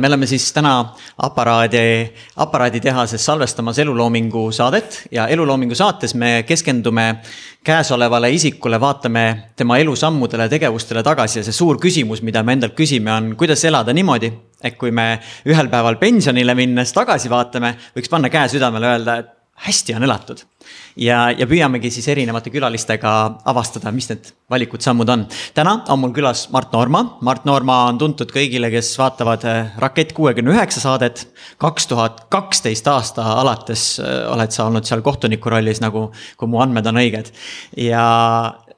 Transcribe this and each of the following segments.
me oleme siis täna aparaadi, aparaaditehases salvestamas eluloomingu saadet ja eluloomingu saates me keskendume käesolevale isikule, vaatame tema elusammudele, tegevustele tagasi ja see suur küsimus, mida me endalt küsime, on kuidas elada niimoodi, et kui me ühel päeval pensionile minnes tagasi vaatame, võiks panna käe südamele, öelda, et hästi on elatud. ja, ja püüamegi siis erinevate külalistega avastada, mis need valikud, sammud on. täna on mul külas Mart Noorma. Mart Noorma on tuntud kõigile, kes vaatavad äh, Rakett kuuekümne üheksa saadet. kaks tuhat kaksteist aasta alates äh, oled sa olnud seal kohtuniku rollis, nagu, kui mu andmed on õiged. ja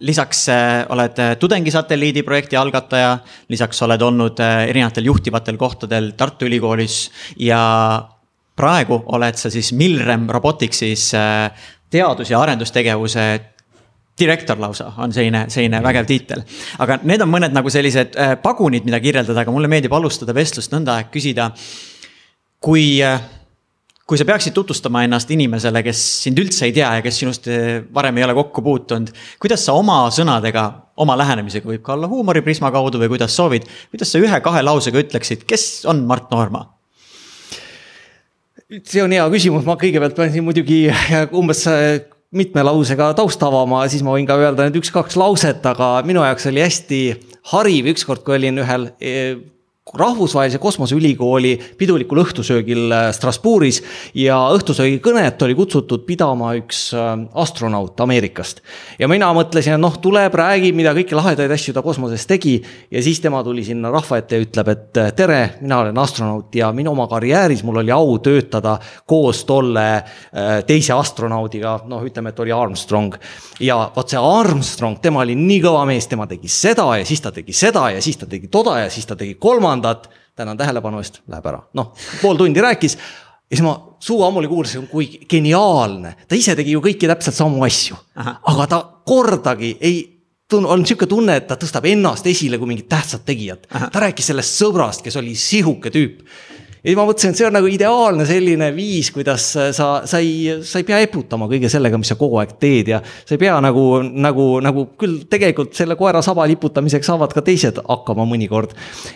lisaks äh, oled tudengisatelliidi projekti algataja, lisaks oled olnud erinevatel juhtivatel kohtadel Tartu Ülikoolis ja praegu oled sa siis Milrem Roboticsis äh, teadus- ja arendustegevuse direktor lausa on selline, selline vägev tiitel. aga need on mõned nagu sellised äh, pagunid, mida kirjeldada, aga mulle meeldib alustada vestlust nõnda, et küsida. kui, äh, kui sa peaksid tutvustama ennast inimesele, kes sind üldse ei tea ja kes sinust varem ei ole kokku puutunud. kuidas sa oma sõnadega, oma lähenemisega, võib ka olla huumoriprisma kaudu või kuidas soovid. kuidas sa ühe-kahe lausega ütleksid, kes on Mart Noorma? See on hea küsimus, ma kõigepealt pean siin muidugi umbes äh, mitme lausega tausta avama, siis ma võin ka öelda need üks-kaks lauset, aga minu jaoks oli hästi hariv ükskord, kui olin ühel äh, rahvusvahelise kosmoseülikooli pidulikul õhtusöögil äh, Strasbourgis ja õhtusöögi kõnet oli kutsutud pidama üks äh, astronaut Ameerikast. ja mina mõtlesin, et noh, tuleb, räägib, mida kõiki lahedaid asju ta kosmoses tegi ja siis tema tuli sinna rahva ette ja ütleb, et äh, tere, mina olen astronaut ja minu oma karjääris mul oli au töötada koos tolle teise astronaudiga, noh, ütleme, et oli Armstrong. ja vot see Armstrong, tema oli nii kõva mees, tema tegi seda ja siis ta tegi seda ja siis ta tegi toda ja siis ta tegi kolmandat kolmandat, tänan tähelepanu eest, läheb ära. noh, pool tundi rääkis ja siis ma suu ammuli kuulsin, kui geniaalne, ta ise tegi ju kõiki täpselt samu asju. aga ta kordagi ei tun-, on sihuke tunne, et ta tõstab ennast esile kui mingit tähtsat tegijat. ta rääkis sellest sõbrast, kes oli sihuke tüüp ja ma mõtlesin, et see on nagu ideaalne selline viis, kuidas sa, sa ei, sa ei pea eputama kõige sellega, mis sa kogu aeg teed ja sa ei pea nagu, nagu, nagu küll tegelikult selle koera saba liputamiseks saavad ka teised hakkama mõnikord.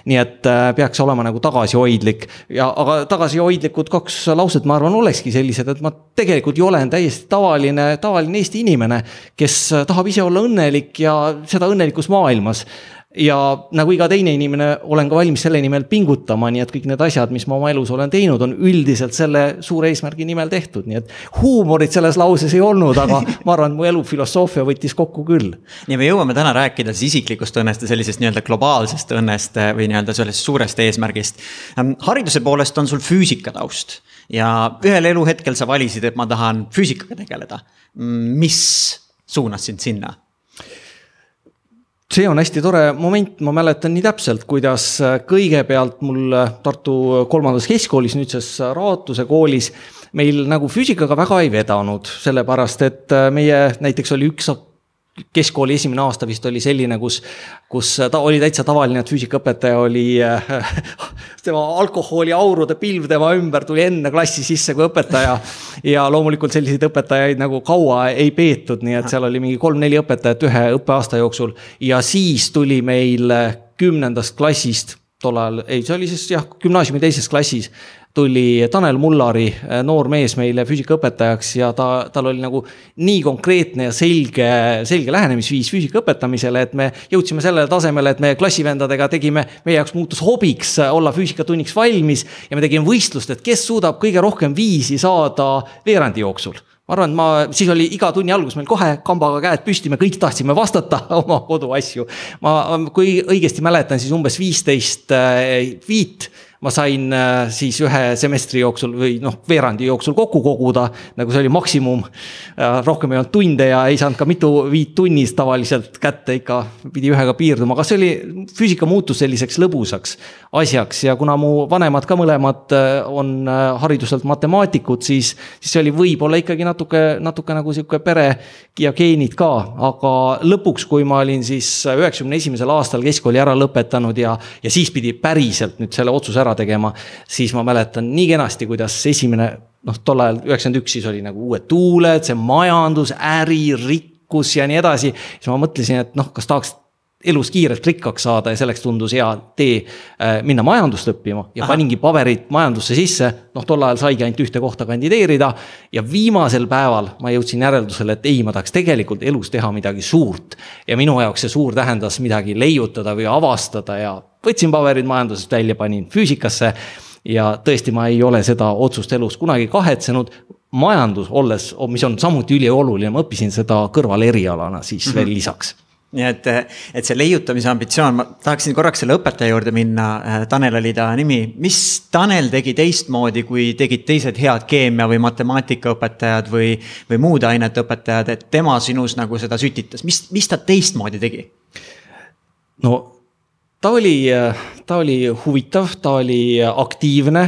nii et äh, peaks olema nagu tagasihoidlik ja, aga tagasihoidlikud kaks lauset, ma arvan, olekski sellised, et ma tegelikult ju olen täiesti tavaline, tavaline Eesti inimene, kes tahab ise olla õnnelik ja seda õnnelikus maailmas ja nagu iga teine inimene, olen ka valmis selle nimel pingutama, nii et kõik need asjad, mis ma oma elus olen teinud, on üldiselt selle suure eesmärgi nimel tehtud, nii et huumorit selles lauses ei olnud, aga ma arvan, et mu elu filosoofia võttis kokku küll. ja me jõuame täna rääkida siis isiklikust õnnest ja sellisest nii-öelda globaalsest õnnest eh, või nii-öelda sellest suurest eesmärgist. Ehm, hariduse poolest on sul füüsikataust ja ühel eluhetkel sa valisid, et ma tahan füüsikaga tegeleda. mis suunas sind sinna? See on hästi tore moment, ma mäletan nii täpselt, kuidas äh, kõigepealt mul äh, Tartu kolmandas keskkoolis, nüüdses Raatuse koolis meil nagu füüsikaga väga ei vedanud, sellepärast et äh, meie näiteks oli üks keskkooli esimene aasta vist oli selline, kus, kus ta oli täitsa tavaline, et füüsikaõpetaja oli äh,, tema alkoholiaurude pilv tema ümber tuli enne klassi sisse kui õpetaja. ja loomulikult selliseid õpetajaid nagu kaua ei peetud, nii et seal oli mingi kolm-neli õpetajat ühe õppeaasta jooksul. ja siis tuli meil kümnendast klassist tol ajal, ei, see oli siis jah, gümnaasiumi teises klassis tuli Tanel Mullari, äh, noor mees meile füüsikaõpetajaks ja ta, tal oli nagu nii konkreetne ja selge, selge lähenemisviis füüsika õpetamisele, et me jõudsime sellele tasemele, et me klassivendadega tegime, meie jaoks muutus hobiks olla füüsikatunniks valmis ja me tegime võistlust, et kes suudab kõige rohkem viisi saada veerandi jooksul ma arvan, et ma, siis oli iga tunni alguses meil kohe kambaga käed püsti, me kõik tahtsime vastata oma koduasju. ma, kui õigesti mäletan, siis umbes viisteist äh, viit ma sain äh, siis ühe semestri jooksul või noh, veerandi jooksul kokku koguda, nagu see oli maksimum. rohkem ei olnud tunde ja ei saanud ka mitu viit tunnis tavaliselt kätte, ikka pidi ühega piirduma, aga see oli, füüsika muutus selliseks lõbusaks asjaks ja kuna mu vanemad ka mõlemad äh, on äh, hariduselt matemaatikud, siis, siis see oli võib-olla ikkagi natuke, natuke nagu sihuke pere ja geenid ka, aga lõpuks, kui ma olin siis üheksakümne esimesel aastal keskkooli ära lõpetanud ja, ja siis pidi päriselt nüüd selle otsuse ära ära tegema. siis ma mäletan nii kenasti, kuidas esimene noh, tol ajal üheksakümmend üks, siis oli nagu uued tuuled, see majandus, äri, rikkus ja nii edasi. siis ma mõtlesin, et noh, kas tahaks elus kiirelt rikkaks saada ja selleks tundus hea tee äh, minna majandust õppima ja Aha. paningi paberid majandusse sisse. noh, tol ajal saigi ainult ühte kohta kandideerida ja viimasel päeval ma jõudsin järeldusele, et ei, ma tahaks tegelikult elus teha midagi suurt. ja minu jaoks see suur tähendas midagi leiutada või avastada ja võtsin paberid majandusest välja, panin füüsikasse. ja tõesti, ma ei ole seda otsust elus kunagi kahetsenud majandus olles, mis on samuti ülioluline, ma õppisin seda kõrvalerialana siis mm -hmm. veel lisaks nii et, et see leiutamise ambitsioon, ma tahaksin korraks selle õpetaja juurde minna. Äh, Tanel oli ta nimi, mis Tanel tegi teistmoodi, kui tegid teised head keemia või matemaatikaõpetajad või, või muude ainete õpetajad, et tema sinus nagu seda sütitas, mis, mis ta teistmoodi tegi? no ta oli, ta oli huvitav, ta oli aktiivne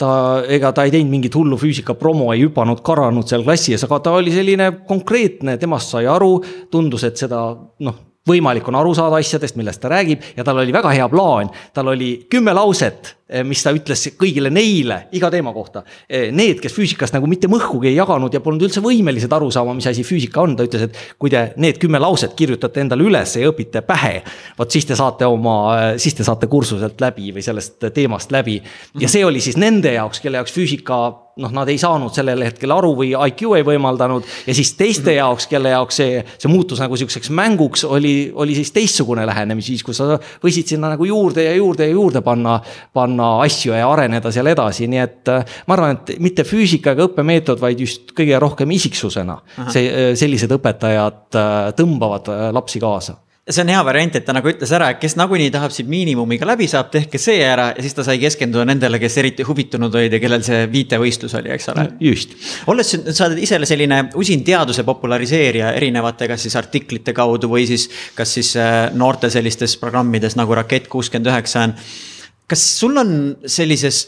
ta, ega ta ei teinud mingit hullu füüsika promo, ei hüpanud, karanud seal klassi ees, aga ta oli selline konkreetne, temast sai aru, tundus, et seda noh võimalik on aru saada asjadest, millest ta räägib ja tal oli väga hea plaan. tal oli kümme lauset Eh, mis ta ütles kõigile neile iga teema kohta. Eh, need, kes füüsikast nagu mitte mõhkugi ei jaganud ja polnud üldse võimelised aru saama, mis asi füüsika on, ta ütles, et kui te need kümme lauset kirjutate endale üles ja õpite pähe, vot siis te saate oma, siis te saate kursuselt läbi või sellest teemast läbi. ja see oli siis nende jaoks, kelle jaoks füüsika noh, nad ei saanud sellel hetkel aru või IQ ei võimaldanud ja siis teiste jaoks, kelle jaoks see, see muutus nagu sihukeseks mänguks oli, oli siis teistsugune lähenemisviis, kus sa võisid sinna nagu juurde ja juurde ja juurde panna, panna asju ja areneda seal edasi, nii et äh, ma arvan, et mitte füüsika ega õppemeetod, vaid just kõige rohkem isiksusena. see, äh, sellised õpetajad äh, tõmbavad lapsi kaasa see on hea variant, et ta nagu ütles ära, et kes nagunii tahab siit miinimumiga läbi saab, tehke see ära ja siis ta sai keskenduda nendele, kes eriti huvitunud olid ja kellel see viitevõistlus oli, eks ole. just. olles, sa oled ise selline usin teaduse populariseerija erinevate, kas siis artiklite kaudu või siis, kas siis noorte sellistes programmides nagu Rakett kuuskümmend üheksa on kas sul on sellises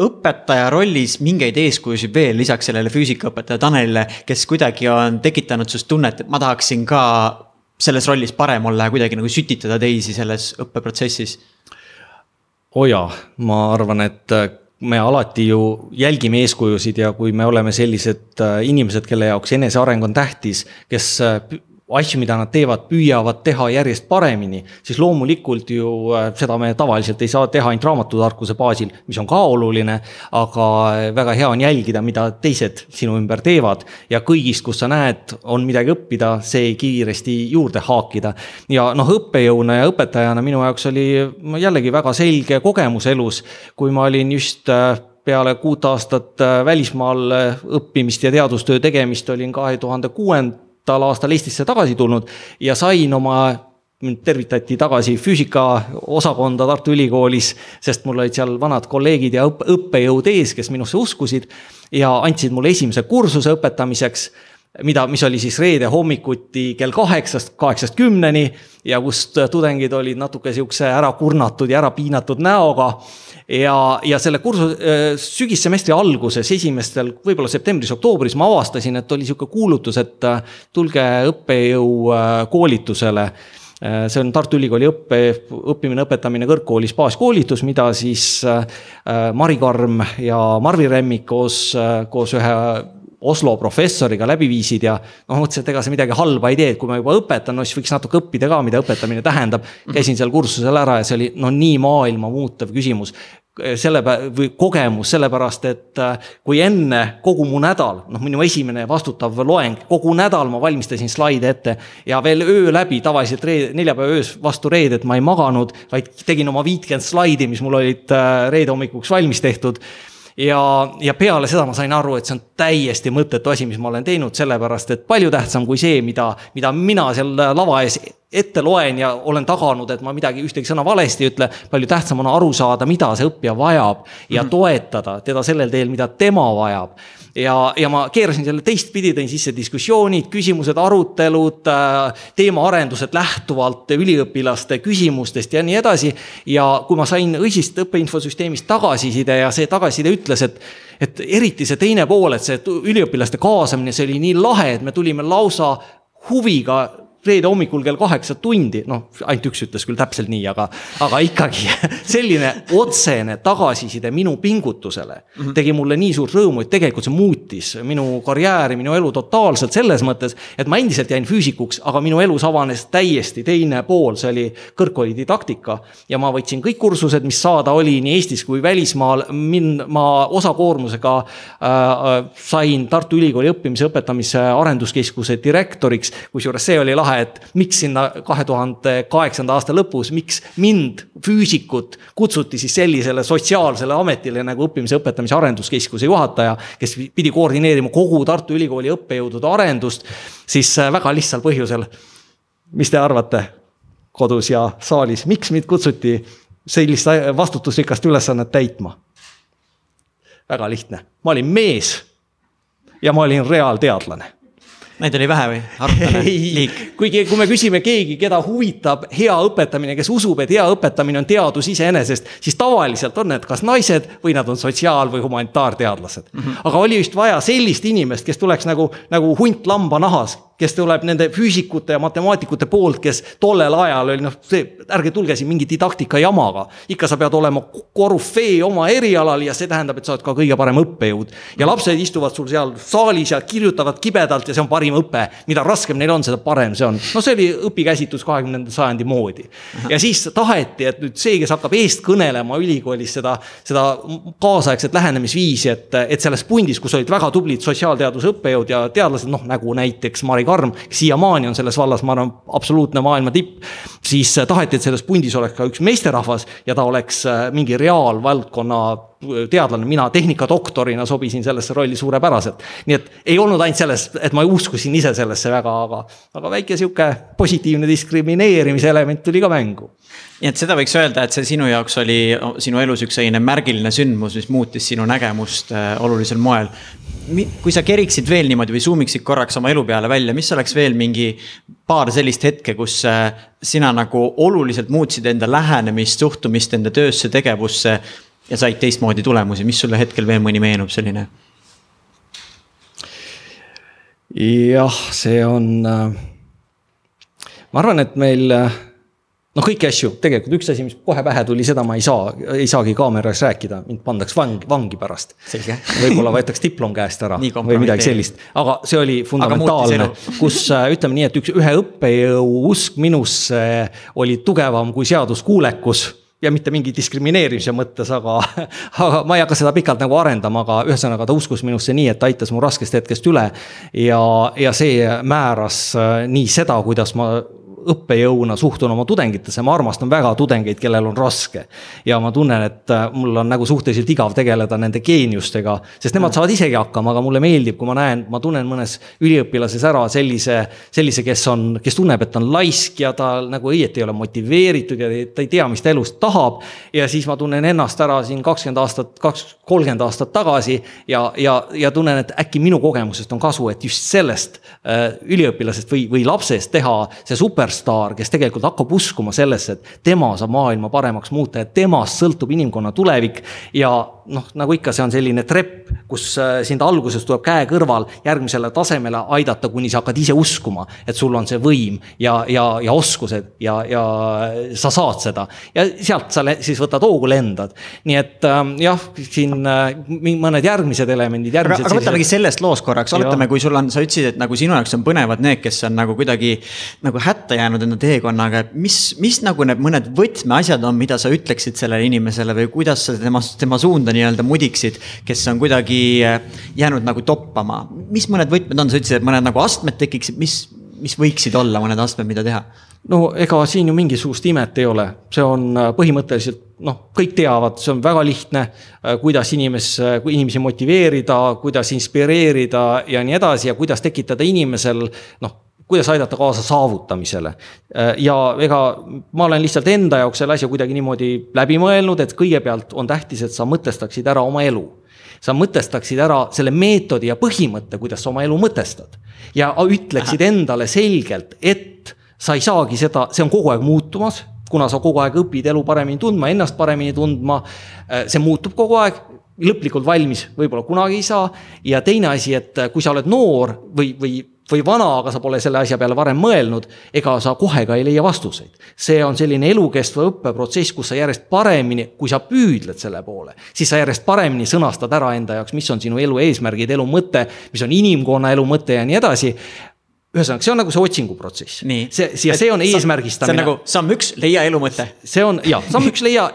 õpetaja rollis mingeid eeskujusid veel lisaks sellele füüsikaõpetaja Tanelile, kes kuidagi on tekitanud sinust tunnet, et ma tahaksin ka selles rollis parem olla ja kuidagi nagu sütitada teisi selles õppeprotsessis? oo oh jaa, ma arvan, et äh, me alati ju jälgime eeskujusid ja kui me oleme sellised äh, inimesed, kelle jaoks eneseareng on tähtis, kes äh, asju, mida nad teevad, püüavad teha järjest paremini, siis loomulikult ju äh, seda me tavaliselt ei saa teha ainult raamatutarkuse baasil, mis on ka oluline, aga väga hea on jälgida, mida teised sinu ümber teevad ja kõigist, kus sa näed, on midagi õppida, see kiiresti juurde haakida. ja noh, õppejõuna ja õpetajana minu jaoks oli jällegi väga selge kogemus elus, kui ma olin just äh, peale kuut aastat äh, välismaal õppimist ja teadustöö tegemist olin kahe tuhande kuuendal tal aastal Eestisse tagasi tulnud ja sain oma mind tervitati tagasi füüsikaosakonda Tartu Ülikoolis, sest mul olid seal vanad kolleegid ja õppe, õppejõud ees, kes minusse uskusid ja andsid mulle esimese kursuse õpetamiseks mida, mis oli siis reede hommikuti kell kaheksast, kaheksast kümneni ja kust tudengid olid natuke sihukese ära kurnatud ja ära piinatud näoga. Ja, ja selle kursuse äh, sügissemestri alguses, esimestel, võib-olla septembris-oktoobris ma avastasin, et oli sihuke kuulutus, et äh, tulge õppejõu äh, see on Tartu Ülikooli õppe, õppimine, õpetamine kõrgkoolis baaskoolitus, mida siis Mari Karm ja Marvi Remmik koos, koos ühe Oslo professoriga läbi viisid ja noh, mõtlesin, et ega see midagi halba ei tee, et kui ma juba õpetan, no siis võiks natuke õppida ka, mida õpetamine tähendab. käisin seal kursusel ära ja see oli no nii maailma muutev küsimus. Selle või kogemus, sellepärast et äh, kui enne kogu mu nädal, noh, minu esimene vastutav loeng, kogu nädal ma valmistasin slaide ette ja veel öö läbi, tavaliselt reede, neljapäeva öös vastu reedet ma ei maganud, vaid tegin oma viitkümmend slaidi, mis mul olid äh, reede hommikuks valmis tehtud ja, ja peale seda ma sain aru, et see on täiesti mõttetu asi, mis ma olen teinud, sellepärast et palju tähtsam kui see, mida, mida mina seal lava ees ette loen ja olen taganud, et ma midagi, ühtegi sõna valesti ei ütle. palju tähtsam on aru saada, mida see õppija vajab ja mm -hmm. toetada teda sellel teel, mida tema vajab ja, ja ma keerasin selle teistpidi, tõin sisse diskussioonid, küsimused, arutelud, äh, teemaarendused lähtuvalt üliõpilaste küsimustest ja nii edasi. ja kui ma sain õisist õppeinfosüsteemist tagasiside ja see tagasiside ütles, et, et eriti see teine pool, et see üliõpilaste kaasamine, see oli nii lahe, et me tulime lausa huviga reede hommikul kell kaheksa tundi, noh, ainult üks ütles küll täpselt nii, aga, aga ikkagi selline otsene tagasiside minu pingutusele mm -hmm. tegi mulle nii suurt rõõmu, et tegelikult see muutis minu karjääri, minu elu totaalselt selles mõttes, et ma endiselt jäin füüsikuks, aga minu elus avanes täiesti teine pool, see oli kõrgkooli didaktika. ja ma võtsin kõik kursused, mis saada oli nii Eestis kui välismaal, min-, ma osakoormusega äh, äh sain Tartu Ülikooli õppimise, õpetamise arenduskeskuse direktoriks, kusjuures see oli lahe, et miks sinna kahe tuhande kaheksanda aasta lõpus, miks mind, füüsikut, kutsuti siis sellisele sotsiaalsele ametile nagu õppimise, õpetamise arenduskeskuse juhataja, kes pidi koordineerima kogu Tartu Ülikooli õppejõudude arendust, siis äh, väga lihtsal põhjusel. mis te arvate kodus ja saalis, miks mind kutsuti sellist vastutusrikast ülesannet täitma? väga lihtne, ma olin mees ja ma olin reaalteadlane Neid oli vähe või? kuigi, kui me küsime keegi, keda huvitab hea õpetamine, kes usub, et hea õpetamine on teadus iseenesest, siis tavaliselt on need kas naised või nad on sotsiaal- või humanitaarteadlased mm. -hmm. aga oli just vaja sellist inimest, kes tuleks nagu, nagu hunt lamba nahas kes tuleb nende füüsikute ja matemaatikute poolt, kes tollel ajal oli noh, see, ärge tulge siin mingi didaktika jamaga. ikka sa pead olema korüfee oma erialal ja see tähendab, et sa oled ka kõige parem õppejõud. ja lapsed istuvad sul seal saalis ja kirjutavad kibedalt ja see on parim õpe. mida raskem neil on, seda parem see on. no see oli õpikäsitlus kahekümnenda sajandi moodi. ja siis taheti, et nüüd see, kes hakkab eest kõnelema ülikoolis seda, seda kaasaegset lähenemisviisi, et, et selles pundis, kus olid väga tublid sotsiaalteaduse õppejõud ja teadlased, noh nagu näiteks Mari Karm, siiamaani on selles vallas, ma arvan, absoluutne maailma tipp. siis äh, taheti, et selles pundis oleks ka üks meesterahvas ja ta oleks äh, mingi reaalvaldkonna äh, teadlane, mina tehnikadoktorina sobisin sellesse rolli suurepäraselt. nii et ei olnud ainult selles, et ma uskusin ise sellesse väga, aga, aga väike sihuke positiivne diskrimineerimise element tuli ka mängu. nii et seda võiks öelda, et see sinu jaoks oli sinu elus üks selline märgiline sündmus, mis muutis sinu nägemust olulisel moel kui sa keriksid veel niimoodi või zoom iksid korraks oma elu peale välja, mis oleks veel mingi paar sellist hetke, kus äh, sina nagu oluliselt muutsid enda lähenemist, suhtumist enda töösse, tegevusse ja said teistmoodi tulemusi, mis sulle hetkel veel mõni meenub selline? jah, see on, äh, ma arvan, et meil äh, noh, kõiki asju, tegelikult üks asi, mis kohe pähe tuli, seda ma ei saa, ei saagi kaameras rääkida, mind pandaks vangi, vangi pärast. võib-olla võetakse diplom käest ära või midagi sellist, aga see oli fundamentaalne, kus äh, ütleme nii, et üks, ühe õppejõu usk minusse oli tugevam kui seaduskuulekus ja mitte mingi diskrimineerimise mõttes, aga, aga ma ei hakka seda pikalt nagu arendama, aga ühesõnaga ta uskus minusse nii, et ta aitas mu raskest hetkest üle. ja, ja see määras äh, nii seda, kuidas ma õppejõuna suhtun oma tudengitesse, ma armastan väga tudengeid, kellel on raske. ja ma tunnen, et äh, mul on nagu suhteliselt igav tegeleda nende geeniustega, sest nemad saavad isegi hakkama, aga mulle meeldib, kui ma näen, ma tunnen mõnes üliõpilases ära sellise, sellise, kes on, kes tunneb, et ta on laisk ja ta nagu õieti ei ole motiveeritud ja ta ei tea, mis ta elust tahab. ja siis ma tunnen ennast ära siin kakskümmend aastat, kaks, kolmkümmend aastat tagasi ja, ja, ja tunnen, et äkki minu kogemusest on kasu, et just sellest äh, üliõpilasest või, või lapsest teha see super superstaar, kes tegelikult hakkab uskuma sellesse, et tema saab maailma paremaks muuta ja temast sõltub inimkonna tulevik. ja noh, nagu ikka, see on selline trepp, kus äh, sind alguses tuleb käe kõrval järgmisele tasemele aidata, kuni sa hakkad ise uskuma, et sul on see võim ja, ja, ja oskused ja, ja sa saad seda. ja sealt sa siis võtad hoogu, lendad. nii et ähm, jah, siin äh, mõned järgmised elemendid, aga, aga võtamegi sellest loost korraks, oletame, kui sul on, sa ütlesid, et nagu sinu jaoks on põnevad need, kes on nagu kuidagi nagu hätta jäänud enda teekonnaga, et mis, mis nagu need mõned võtmeasjad on, mida sa ütleksid sellele inimesele või kuidas sa tema, tema suunda nii-öelda mudiksid, kes on kuidagi äh, jäänud nagu toppama. mis mõned võtmed on, sa ütlesid, et mõned nagu astmed tekiksid, mis, mis võiksid olla mõned astmed, mida teha? no ega siin ju mingisugust imet ei ole, see on äh, põhimõtteliselt noh, kõik teavad, see on väga lihtne, äh, kuidas inimes, inimesi motiveerida, kuidas inspireerida ja nii edasi ja kuidas tekitada inimesel noh kuidas aidata kaasa saavutamisele. ja ega ma olen lihtsalt enda jaoks selle asja kuidagi niimoodi läbi mõelnud, et kõigepealt on tähtis, et sa mõtestaksid ära oma elu sa mõtestaksid ära selle meetodi ja põhimõtte, kuidas sa oma elu mõtestad. ja ütleksid Aha. endale selgelt, et sa ei saagi seda, see on kogu aeg muutumas, kuna sa kogu aeg õpid elu paremini tundma, ennast paremini tundma. see muutub kogu aeg, lõplikult valmis võib-olla kunagi ei saa. ja teine asi, et kui sa oled noor või, või või vana, aga sa pole selle asja peale varem mõelnud, ega sa kohe ka ei leia vastuseid. see on selline elukestva õppeprotsess, kus sa järjest paremini, kui sa püüdled selle poole, siis sa järjest paremini sõnastad ära enda jaoks, mis on sinu elu eesmärgid, elu mõte, mis on inimkonna elu mõte ja nii edasi ühesõnaga, see on nagu see otsinguprotsess. see, ja see on eesmärgistamine. see on nagu samm üks, leia elu mõte. see on ja samm üks, leia,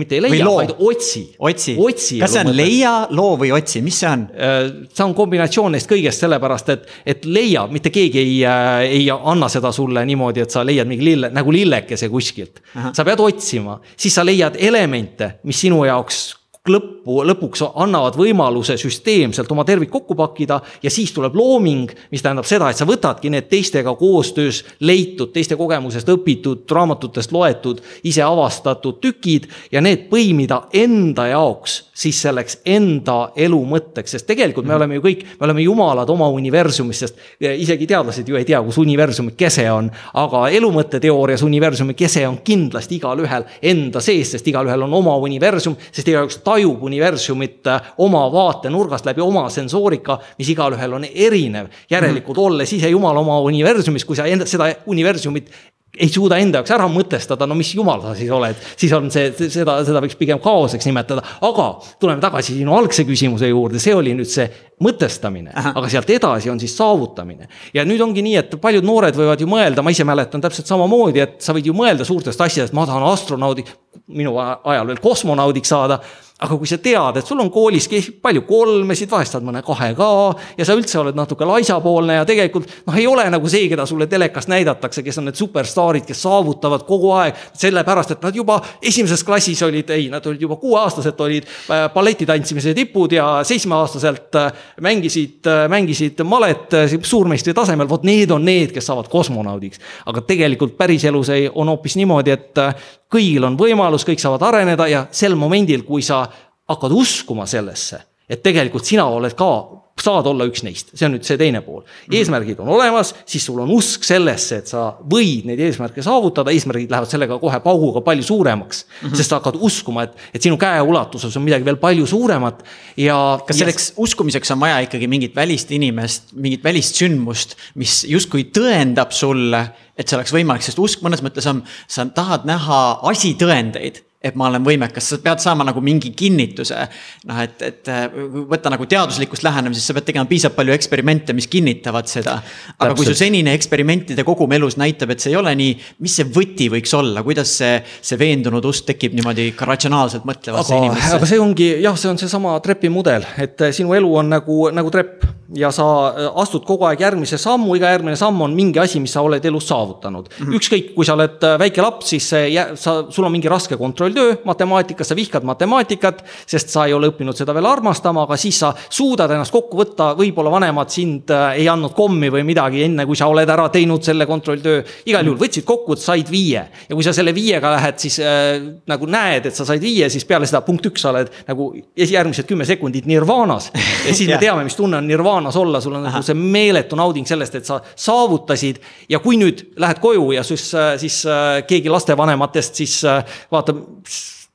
mitte ei leia, vaid otsi. otsi, otsi, kas see on mõte. leia, loo või otsi, mis see on? Äh, see on kombinatsioon neist kõigest, sellepärast et, et leia, mitte keegi ei äh,, ei anna seda sulle niimoodi, et sa leiad mingi lille, nagu lillekese kuskilt. sa pead otsima, siis sa leiad elemente, mis sinu jaoks lõppu, lõpuks annavad võimaluse süsteemselt oma tervik kokku pakkida ja siis tuleb looming, mis tähendab seda, et sa võtadki need teistega koostöös leitud, teiste kogemusest õpitud, raamatutest loetud, ise avastatud tükid ja need põimida enda jaoks siis selleks enda elu mõtteks, sest tegelikult me oleme ju kõik, me oleme jumalad oma universumis, sest isegi teadlased ju ei tea, kus universumi kese on. aga elumõtteteoorias universumi kese on kindlasti igalühel enda sees, sest igalühel on oma universum, sest igaüks tajub universumit äh, oma vaatenurgast läbi oma sensoorika, mis igalühel on erinev. järelikult mm. olles ise jumal oma universumis, kui sa enda, seda universumit ei suuda enda jaoks ära mõtestada, no mis jumal sa siis oled, siis on see, seda, seda võiks pigem kaoseks nimetada, aga tuleme tagasi sinu algse küsimuse juurde, see oli nüüd see mõtestamine, aga sealt edasi on siis saavutamine. ja nüüd ongi nii, et paljud noored võivad ju mõelda, ma ise mäletan täpselt samamoodi, et sa võid ju mõelda suurtest asjadest, ma tahan astronaudi, minu ajal veel kosmonaudiks saada aga kui sa tead, et sul on koolis palju kolmesid, vahest saad mõne kahe ka ja sa üldse oled natuke laisapoolne ja tegelikult noh, ei ole nagu see, keda sulle telekast näidatakse, kes on need superstaarid, kes saavutavad kogu aeg. sellepärast, et nad juba esimeses klassis olid, ei, nad olid juba kuueaastaselt olid äh, balletitantsimise tipud ja seitsmeaastaselt äh, mängisid, äh, mängisid malet suurmeistri tasemel, vot need on need, kes saavad kosmonaudiks. aga tegelikult päriselus ei, on hoopis niimoodi, et kõigil on võimalus, kõik saavad areneda ja sel momendil, kui sa hakkad uskuma sellesse, et tegelikult sina oled ka, saad olla üks neist, see on nüüd see teine pool. Eesmärgid on olemas, siis sul on usk sellesse, et sa võid neid eesmärke saavutada, eesmärgid lähevad sellega kohe pauguga palju suuremaks mm. -hmm. sest sa hakkad uskuma, et, et sinu käeulatuses on midagi veel palju suuremat ja. kas selleks ja... uskumiseks on vaja ikkagi mingit välist inimest, mingit välist sündmust, mis justkui tõendab sulle, et see oleks võimalik, sest usk mõnes mõttes on, sa tahad näha asitõendeid et ma olen võimekas, sa pead saama nagu mingi kinnituse. noh, et, et võtta nagu teaduslikust lähenemisest, sa pead tegema piisavalt palju eksperimente, mis kinnitavad seda. aga Täpselt. kui su senine eksperimentide kogum elus näitab, et see ei ole nii, mis see võti võiks olla, kuidas see, see veendunud usk tekib niimoodi ka ratsionaalselt mõtlevasse inimesse? aga see ongi jah, see on seesama trepimudel, et sinu elu on nagu, nagu trepp ja sa äh, astud kogu aeg järgmise sammu, iga järgmine samm on mingi asi, mis sa oled elus saavutanud mm. -hmm. ükskõik, kui sa oled äh, väike laps, siis sa, sul on mingi raske kontrolltöö matemaatikas, sa vihkad matemaatikat, sest sa ei ole õppinud seda veel armastama, aga siis sa suudad ennast kokku võtta, võib-olla vanemad sind äh, ei andnud kommi või midagi, enne kui sa oled ära teinud selle kontrolltöö. igal juhul võtsid kokku, said viie ja kui sa selle viiega lähed, siis äh, nagu näed, et sa said viie, siis peale seda punkt üks sa oled nagu järgmised kümme sekundit nirvaanas. ja siis me teame, mis tunne on nirvaanas nirvaanas olla, sul on nagu see meeletu nauding sellest, et sa saavutasid. ja kui nüüd lähed koju ja siis, siis äh, keegi lastevanematest siis äh, vaatab,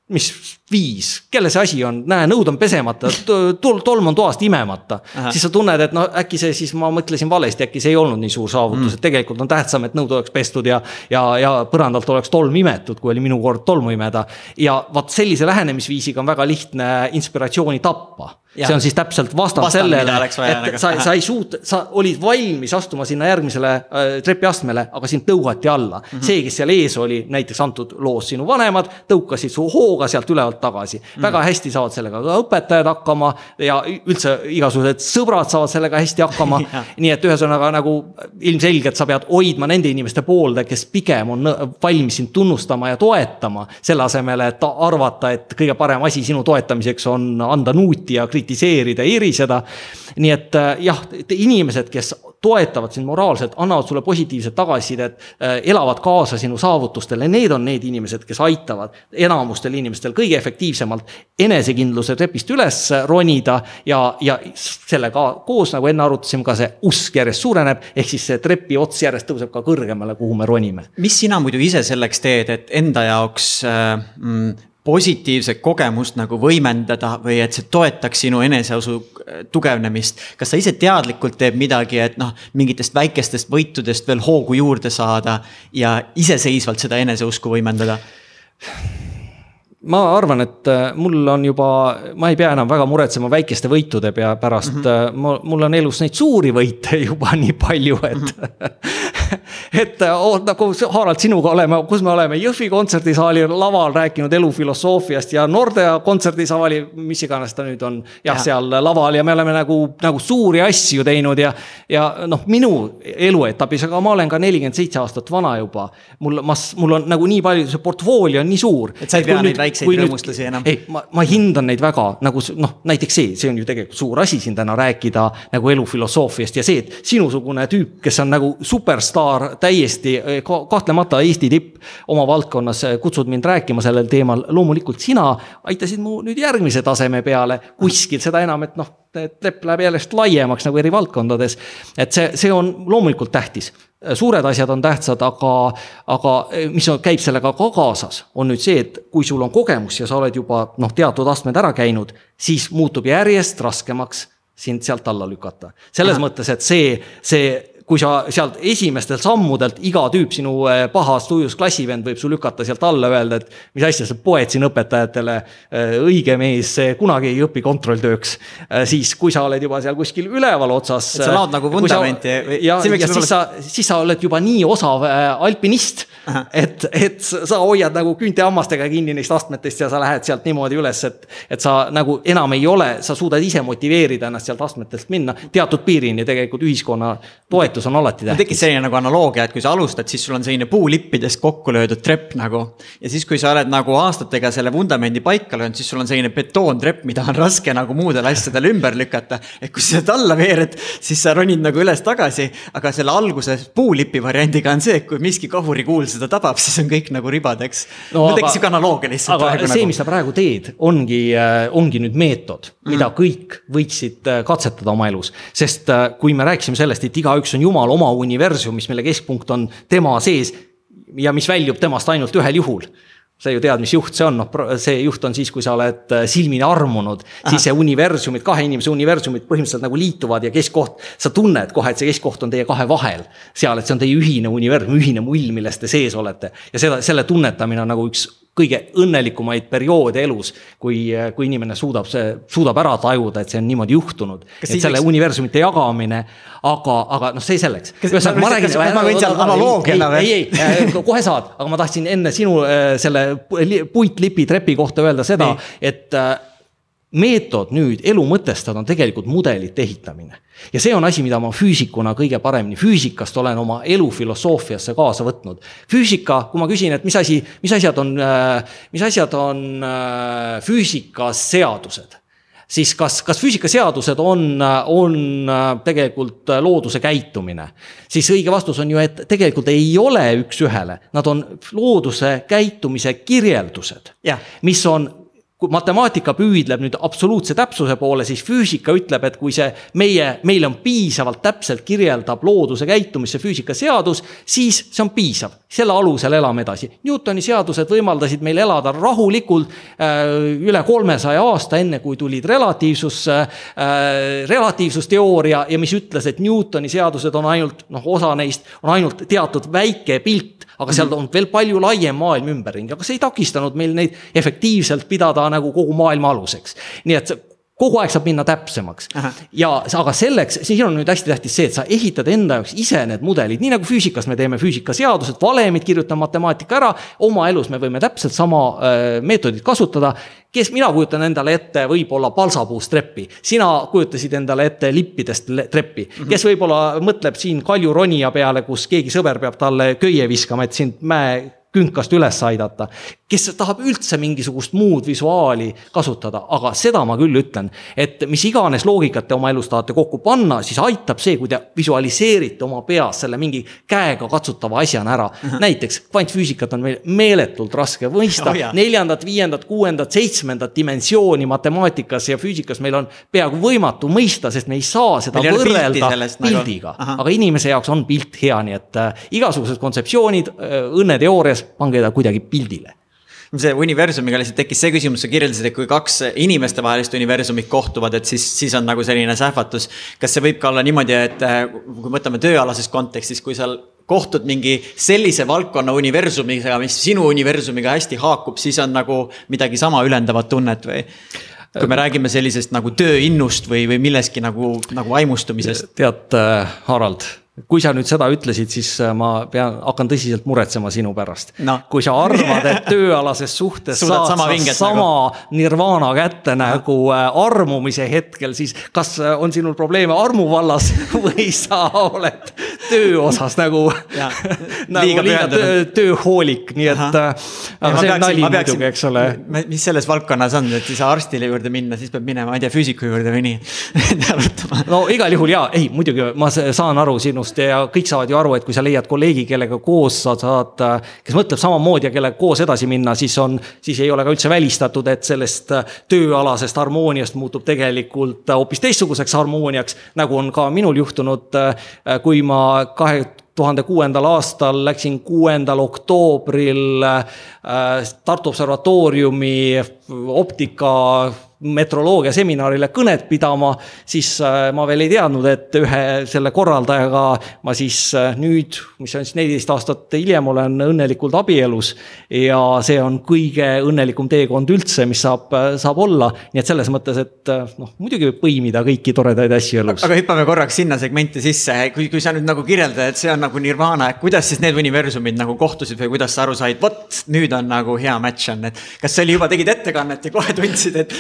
mis viis, kelle see asi on, näe, nõud on pesemata, tol-, tolm on toast imemata. siis sa tunned, et no äkki see siis, ma mõtlesin valesti, äkki see ei olnud nii suur saavutus mm., et tegelikult on tähtsam, et nõud oleks pestud ja. ja, ja põrandalt oleks tolm imetud, kui oli minu kord tolmu imeda. ja vot sellise lähenemisviisiga on väga lihtne inspiratsiooni tappa see on siis täpselt vastand sellele, et nagu. sa, sa ei suut-, sa olid valmis astuma sinna järgmisele äh, trepiastmele, aga sind tõugati alla mm. -hmm. see, kes seal ees oli, näiteks antud loos sinu vanemad, tõukasid su hooga sealt ülevalt tagasi mm. väga hästi saavad sellega ka õpetajad hakkama ja üldse igasugused sõbrad saavad sellega hästi hakkama nii et ühesõnaga nagu ilmselgelt sa pead hoidma nende inimeste poolde, kes pigem on valmis sind tunnustama ja toetama. selle asemel, et arvata, et kõige parem asi sinu toetamiseks on anda nuuti ja kritiseerida kritiseerida, eriseda. nii et äh, jah, inimesed, kes toetavad sind moraalselt, annavad sulle positiivset tagasisidet, äh, elavad kaasa sinu saavutustele, need on need inimesed, kes aitavad enamustel inimestel kõige efektiivsemalt enesekindluse trepist üles ronida ja, ja sellega koos, nagu enne arutasime, ka see usk järjest suureneb, ehk siis see trepi ots järjest tõuseb ka kõrgemale, kuhu me ronime. mis sina muidu ise selleks teed, et enda jaoks äh, mm, positiivset kogemust nagu võimendada või et see toetaks sinu eneseusu äh, tugevnemist. kas sa ise teadlikult teed midagi, et noh, mingitest väikestest võitudest veel hoogu juurde saada ja iseseisvalt seda eneseusku võimendada? ma arvan, et äh, mul on juba, ma ei pea enam väga muretsema väikeste võitude pea pärast mm. -hmm. mul on elus neid suuri võite juba nii palju, et mm. -hmm et oh, nagu Harald, sinuga oleme, kus me oleme Jõhvi kontserdisaali laval rääkinud elufilosoofiast ja Nordea kontserdisaali, mis iganes ta nüüd on, jah ja., seal laval ja me oleme nagu, nagu suuri asju teinud ja. ja noh, minu eluetapis, aga ma olen ka nelikümmend seitse aastat vana juba. mul, ma, mul on nagu nii palju, see portfoolio on nii suur. et sa ei pea neid väikseid rõõmustusi enam? ei, ma, ma hindan neid väga nagu noh, näiteks see, see on ju tegelikult suur asi siin täna rääkida nagu elufilosoofiast ja see, et sinusugune tüüp, kes on nagu superstaar täiesti kahtlemata Eesti tipp oma valdkonnas, kutsud mind rääkima sellel teemal, loomulikult sina aitasid mu nüüd järgmise taseme peale kuskil, seda enam, et noh, trepp läheb järjest laiemaks nagu eri valdkondades. et see, see on loomulikult tähtis suured asjad on tähtsad, aga, aga mis on, käib sellega ka kaasas, on nüüd see, et kui sul on kogemus ja sa oled juba noh, teatud astmed ära käinud, siis muutub järjest raskemaks sind sealt alla lükata. selles Aha. mõttes, et see, see kui sa sealt esimestelt sammudelt, iga tüüp sinu eh, pahas tujus klassivend võib su lükata sealt alla, öelda, et mis asja sa poed siin õpetajatele, eh, õige mees kunagi ei õpi kontrolltööks. Eh, siis, kui sa oled juba seal kuskil üleval otsas. sa laod nagu vundamenti. ja, ja siis sa, siis sa oled juba nii osav alpinist, et, et sa hoiad nagu küünte hammastega kinni neist astmetest ja sa lähed sealt niimoodi üles, et, et sa nagu enam ei ole, sa suudad ise motiveerida ennast sealt astmetest minna teatud piirini tegelikult ühiskonna toetus toetus on alati tähtis. tekkis selline nagu analoogia, et kui sa alustad, siis sul on selline puulippidest kokku löödud trepp nagu. ja siis, kui sa oled nagu aastatega selle vundamendi paika löönud, siis sul on selline betoontrepp, mida on raske nagu muudel asjadel ümber lükata. et kui sa sealt alla veered, siis sa ronid nagu üles-tagasi. aga selle alguse puulipi variandiga on see, et kui miski kahurikuul seda tabab, siis on kõik nagu ribadeks no,. no tekkis sihuke analoogia lihtsalt. aga see nagu..., mis sa praegu teed, ongi, äh, ongi nüüd meetod, mida mm. kõik võiksid äh, katsetada oma elus. sest äh, kui me rääkisime sellest, et igaüks on Jumal oma universumis, mille keskpunkt on tema sees ja mis väljub temast ainult ühel juhul. sa ju tead, mis juht see on, noh, see juht on siis, kui sa oled äh, silmini armunud, siis see universumid, kahe inimese universumid põhimõtteliselt nagu liituvad ja keskkoht, sa tunned kohe, et see keskkoht on teie kahe vahel. seal, et see on teie ühine universum, ühine mull, milles te sees olete. ja seda, selle tunnetamine on nagu üks kõige õnnelikumaid perioode elus, kui, kui inimene suudab suudab ära tajuda, et see on niimoodi juhtunud. et selle võiks... universumite jagamine, aga, aga noh, see selleks. ei, ei, kohe saad, aga ma tahtsin enne sinu äh, selle puitlipi trepi kohta öelda seda, et äh, meetod nüüd elu mõtestada on tegelikult mudelite ehitamine. ja see on asi, mida ma füüsikuna kõige paremini, füüsikast olen oma elu filosoofiasse kaasa võtnud. füüsika, kui ma küsin, et mis asi, mis asjad on, äh, mis asjad on äh, füüsikas seadused siis kas, kas füüsikaseadused on, on äh, tegelikult looduse käitumine? siis õige vastus on ju, et tegelikult ei ole üks-ühele, nad on looduse käitumise kirjeldused, mis on kui matemaatika püüdleb nüüd absoluutse täpsuse poole, siis füüsika ütleb, et kui see meie, meile on piisavalt täpselt kirjeldab looduse käitumist see füüsikaseadus, siis see on piisav. selle alusel elame edasi. Newtoni seadused võimaldasid meil elada rahulikult äh, üle kolmesaja aasta, enne kui tulid relatiivsus äh,, relatiivsusteooria ja mis ütles, et Newtoni seadused on ainult, noh, osa neist on ainult teatud väike pilt aga seal on veel palju laiem maailm ümberringi, aga see ei takistanud meil neid efektiivselt pidada nagu kogu maailma aluseks. nii et kogu aeg saab minna täpsemaks. ja aga selleks, siin on nüüd hästi tähtis see, et sa ehitad enda jaoks ise need mudelid, nii nagu füüsikas me teeme füüsikaseadused, valemid, kirjutame matemaatika ära. oma elus me võime täpselt sama äh, meetodit kasutada. kes, mina kujutan endale ette võib-olla palsapuust treppi, sina kujutasid endale ette lippidest treppi. Mhm. kes võib-olla mõtleb siin kaljuronija peale, kus keegi sõber peab talle köie viskama, et sind mäe künkast üles aidata. kes tahab üldse mingisugust muud visuaali kasutada, aga seda ma küll ütlen, et mis iganes loogikat te oma elus tahate kokku panna, siis aitab see, kui te visualiseerite oma peas selle mingi käega katsutava asjana ära. näiteks kvantfüüsikat on meil meeletult raske mõista. Oh,, neljandat, viiendat, kuuendat, seitsmendat dimensiooni matemaatikas ja füüsikas meil on peaaegu võimatu mõista, sest me ei saa seda meil võrrelda nagu- pildiga. Nagu.. aga inimese jaoks on pilt hea, nii et äh, igasugused kontseptsioonid äh,, õnneteoorias pange ta kuidagi pildile see universumiga lihtsalt tekkis see küsimus, sa kirjeldasid, et kui kaks inimestevahelist universumit kohtuvad, et siis, siis on nagu selline sähvatus. kas see võib ka olla niimoodi, et äh, kui mõtleme tööalases kontekstis, kui sa kohtud mingi sellise valdkonna universumiga, mis sinu universumiga hästi haakub, siis on nagu midagi sama ülendavat tunnet või? kui me räägime sellisest nagu tööinnust või, või millestki nagu, nagu vaimustumisest. tead, äh, Harald kui sa nüüd seda ütlesid, siis äh, ma pean, hakkan tõsiselt muretsema sinu pärast. No.. kui sa arvad, et tööalases suhtes saad sa sama nagu. nirvana kätte nagu äh, armumise hetkel, siis kas äh, on sinul probleeme armu vallas või sa oled töö osas nagu, nagu liiga töö, tööhoolik, nii et. aga see on nali muidugi, eks ole. mis selles valdkonnas on, et ei saa arstile juurde minna, siis peab minema, ma ei tea, füüsiku juurde või nii. No igal juhul jaa, ei muidugi ma saan aru sinust sinust ja kõik saavad ju aru, et kui sa leiad kolleegi, kellega koos sa saad, kes mõtleb samamoodi ja kellega koos edasi minna, siis on, siis ei ole ka üldse välistatud, et sellest tööalasest harmooniast muutub tegelikult hoopis teistsuguseks harmooniaks, nagu on ka minul juhtunud, kui ma kahe tuhande kuuendal aastal läksin kuuendal oktoobril Tartu Observatooriumi optika metroloogia seminarile kõnet pidama, siis äh, ma veel ei teadnud, et ühe selle korraldajaga ma siis äh, nüüd, mis on siis neliteist aastat hiljem, olen õnnelikult abielus. ja see on kõige õnnelikum teekond üldse, mis saab, äh, saab olla, nii et selles mõttes, et noh, muidugi võib põimida kõiki toredaid asju elus. aga hüppame korraks sinna segmenti sisse, kui, kui sa nüüd nagu kirjeldad, et see on nagu nirvana, et kuidas siis need universumid nagu kohtusid või kuidas sa aru said, vot nüüd on nagu hea match on, et kas see oli juba, tegid ettekannet ja kohe tundsid, et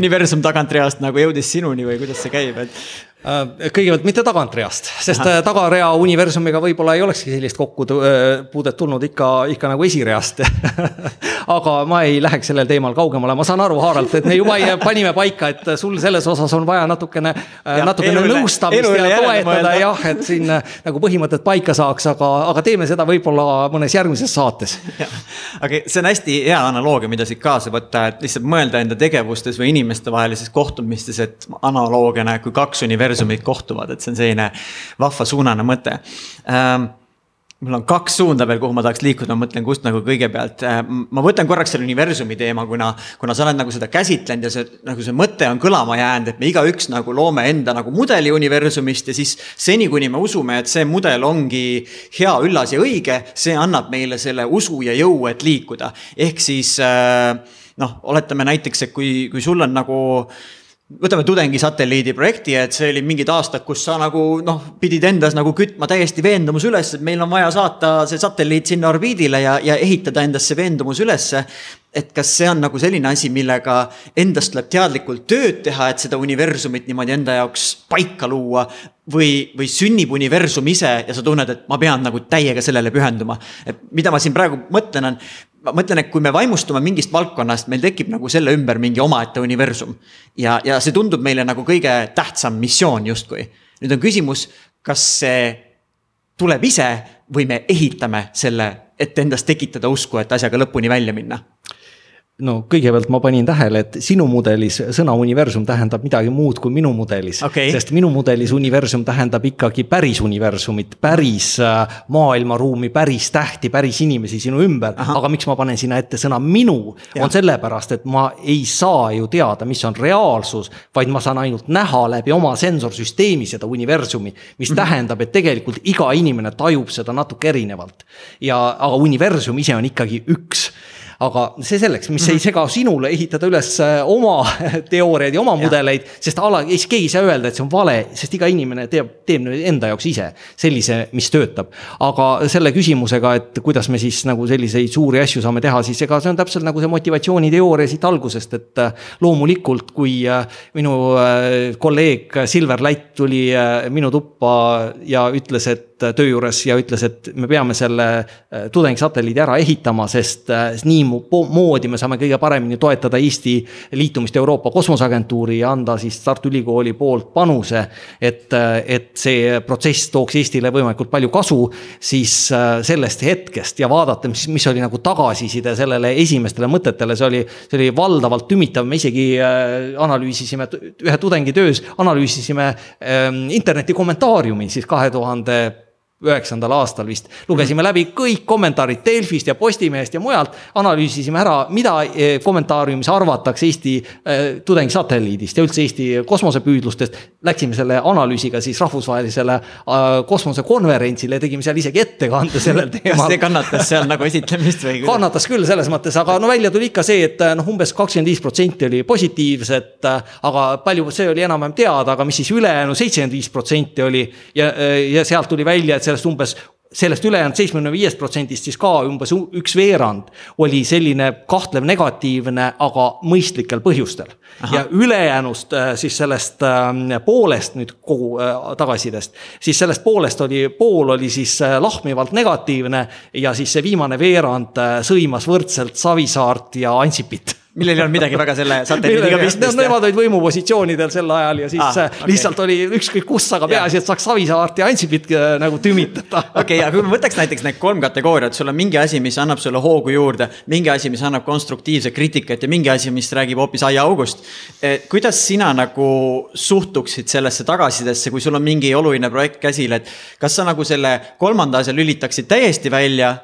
universum tagantreast nagu jõudis sinuni või kuidas see käib, et kõigepealt mitte tagantreast, sest Aha. Äh, tagarea universumiga võib-olla ei olekski sellist kokkupuudet tulnud ikka, ikka nagu esireast aga ma ei läheks sellel teemal kaugemale, ma saan aru, Harald, et me juba panime paika, et sul selles osas on vaja natukene, äh, natukene nõustamist ja toetada jah, et siin nagu põhimõtted paika saaks, aga, aga teeme seda võib-olla mõnes järgmises saates. aga see on hästi hea analoogia, mida siit kaasa võtta, et lihtsalt mõelda enda tegevustes või inimestevahelises kohtumistes, et analoogiana, kui kaks universumit universumid kohtuvad, et see on selline vahva suunane mõte ähm, mul on kaks suunda veel, kuhu ma tahaks liikuda, ma mõtlen, kust nagu kõigepealt, äh, ma võtan korraks selle universumi teema, kuna, kuna sa oled nagu seda käsitlenud ja see, nagu see mõte on kõlama jäänud, et me igaüks nagu loome enda nagu mudeli universumist ja siis seni, kuni me usume, et see mudel ongi hea, üllas ja õige, see annab meile selle usu ja jõu, et liikuda. ehk siis äh, noh, oletame näiteks, et kui, kui sul on nagu võtame tudengisatelliidi projekti, et see oli mingid aastad, kus sa nagu noh, pidid endas nagu kütma täiesti veendumus üles, et meil on vaja saata see satelliit sinna orbiidile ja, ja ehitada endas see veendumus ülesse. et kas see on nagu selline asi, millega endast tuleb teadlikult tööd teha, et seda universumit niimoodi enda jaoks paika luua. või, või sünnib universum ise ja sa tunned, et ma pean nagu täiega sellele pühenduma. et mida ma siin praegu mõtlen, on ma mõtlen, et kui me vaimustume mingist valdkonnast, meil tekib nagu selle ümber mingi omaette universum. ja, ja see tundub meile nagu kõige tähtsam missioon justkui. nüüd on küsimus, kas see tuleb ise või me ehitame selle, et endas tekitada usku, et asjaga lõpuni välja minna no kõigepealt ma panin tähele, et sinu mudelis sõna universum tähendab midagi muud kui minu mudelis okay.. sest minu mudelis universum tähendab ikkagi päris universumit, päris äh, maailmaruumi, päris tähti, päris inimesi sinu ümber. aga miks ma panen sinna ette sõna minu, on sellepärast, et ma ei saa ju teada, mis on reaalsus, vaid ma saan ainult näha läbi oma sensorsüsteemi seda universumi. mis mm -hmm. tähendab, et tegelikult iga inimene tajub seda natuke erinevalt. ja, aga universum ise on ikkagi üks aga see selleks, mis mm -hmm. ei mhm. sega sinule ehitada üles äh, oma teooriaid ja oma ja. mudeleid, sest ala, keegi ei saa öelda, et see on vale, sest iga inimene teeb, teeb enda jaoks ise sellise, mis töötab. aga selle küsimusega, et kuidas me siis nagu selliseid suuri asju saame teha, siis ega see on täpselt nagu see motivatsiooniteooria siit algusest, et äh, loomulikult, kui äh, minu kolleeg Silver Lätt tuli minu tuppa ja ütles, et töö juures ja ütles, et me peame selle tudengisatelliidi ära ehitama, sest nii moodi me saame kõige paremini toetada Eesti liitumist Euroopa Kosmoseagentuuri ja anda siis Tartu Ülikooli poolt panuse. et, et see protsess tooks Eestile võimalikult palju kasu, siis äh, sellest hetkest ja vaadata, mis, mis oli nagu tagasiside sellele esimestele mõtetele, see oli, see oli valdavalt tümitav, me isegi äh, analüüsisime ühe tudengi töös, analüüsisime ähm, interneti kommentaariumi siis kahe tuhande üheksandal aastal vist. lugesime läbi kõik kommentaarid Delfist ja Postimehest ja mujalt, analüüsisime ära, mida eh, kommentaariumis arvatakse Eesti äh, tudengisatelliidist ja üldse Eesti kosmosepüüdlustest. Läksime selle analüüsiga siis rahvusvahelisele äh, kosmosekonverentsile ja tegime seal isegi ettekande sellel teemal. kas see kannatas seal nagu esitlemist või? kannatas küll selles mõttes, aga no välja tuli ikka see, et noh, umbes kakskümmend viis protsenti oli positiivset. aga palju, see oli enam-vähem teada, aga mis siis ülejäänu seitsekümmend viis protsenti oli ja, ja sealt tuli välja, et sellest umbes sellest ülejäänud seitsmekümne viiest protsendist siis ka umbes üks veerand oli selline kahtlev negatiivne, aga mõistlikel põhjustel. ja ülejäänust äh, siis sellest ähm, poolest nüüd kogu äh, tagasisidest, siis sellest poolest oli, pool oli siis äh, lahmivalt negatiivne ja siis see viimane veerand sõimas võrdselt Savisaart ja Ansipit millel ei olnud midagi väga selle satelliidiga pistmist. Nemad olid võimupositsioonidel sel ajal ja siis ah, okay. lihtsalt oli ükskõik kus, aga peaasi, et saaks Savisaart ja Ansipit äh, nagu tümitada. okei okay,, aga kui me võtaks näiteks need kolm kategooriat, sul on mingi asi, mis annab sulle hoogu juurde, mingi asi, mis annab konstruktiivset kriitikat ja mingi asi, mis räägib hoopis aiaaugust. Eh, kuidas sina nagu suhtuksid sellesse tagasisidesse, kui sul on mingi oluline projekt käsil, et kas sa nagu selle kolmanda asja lülitaksid täiesti välja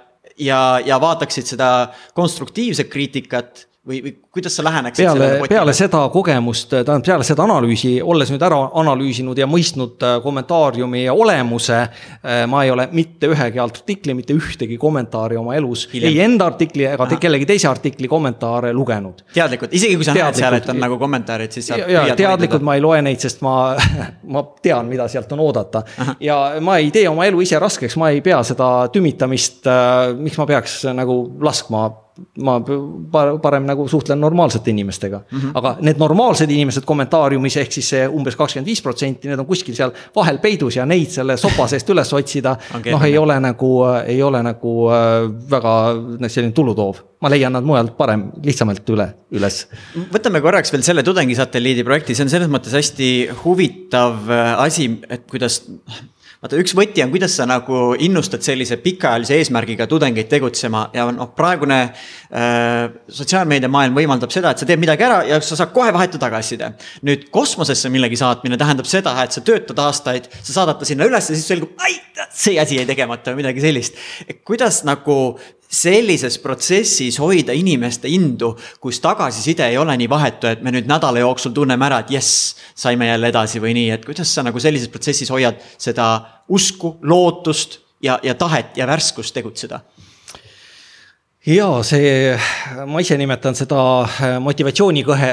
ja, ja vaataksid seda konstruktiivset kriitikat või, või kuidas sa läheneksid peale, peale seda kogemust, tähendab peale seda analüüsi, olles nüüd ära analüüsinud ja mõistnud äh, kommentaariumi olemuse. Äh, ma ei ole mitte ühegi artikli, mitte ühtegi kommentaari oma elus, ei enda artikli ega Aha. kellegi teise artikli kommentaare lugenud. teadlikult, isegi kui sa näed seal, et on nagu kommentaarid, siis sa. ja, ja teadlikult ma ei loe neid, sest ma ma tean, mida sealt on oodata. ja ma ei tee oma elu ise raskeks, ma ei pea seda tümitamist, miks ma peaks nagu laskma ma parem nagu suhtlen normaalsete inimestega mm. -hmm. aga need normaalsed inimesed kommentaariumis ehk siis see umbes kakskümmend viis protsenti, need on kuskil seal vahel peidus ja neid selle sopa seest üles otsida noh, ei ole nagu, ei ole nagu äh, väga selline tulutoov. ma leian nad mujalt parem, lihtsamalt üle, üles. võtame korraks veel selle tudengisatelliidi projekti, see on selles mõttes hästi huvitav äh, asi, et kuidas vaata, üks võti on, kuidas sa nagu innustad sellise pikaajalise eesmärgiga tudengeid tegutsema ja noh, praegune äh, sotsiaalmeediamaailm võimaldab seda, et sa teed midagi ära ja sa saad kohe vahetu tagasiside. nüüd kosmosesse millegi saatmine tähendab seda, et sa töötad aastaid, sa saadad ta sinna üles ja siis selgub, ai, see asi jäi tegemata või midagi sellist. kuidas nagu sellises protsessis hoida inimeste indu, kus tagasiside ei ole nii vahetu, et me nüüd nädala jooksul tunneme ära, et jess, saime jälle edasi või nii, et kuidas sa nagu sellises protsessis hoiad seda usku, lootust ja, ja tahet ja värskust tegutseda? Ja see, ma ise nimetan seda motivatsioonikõhe,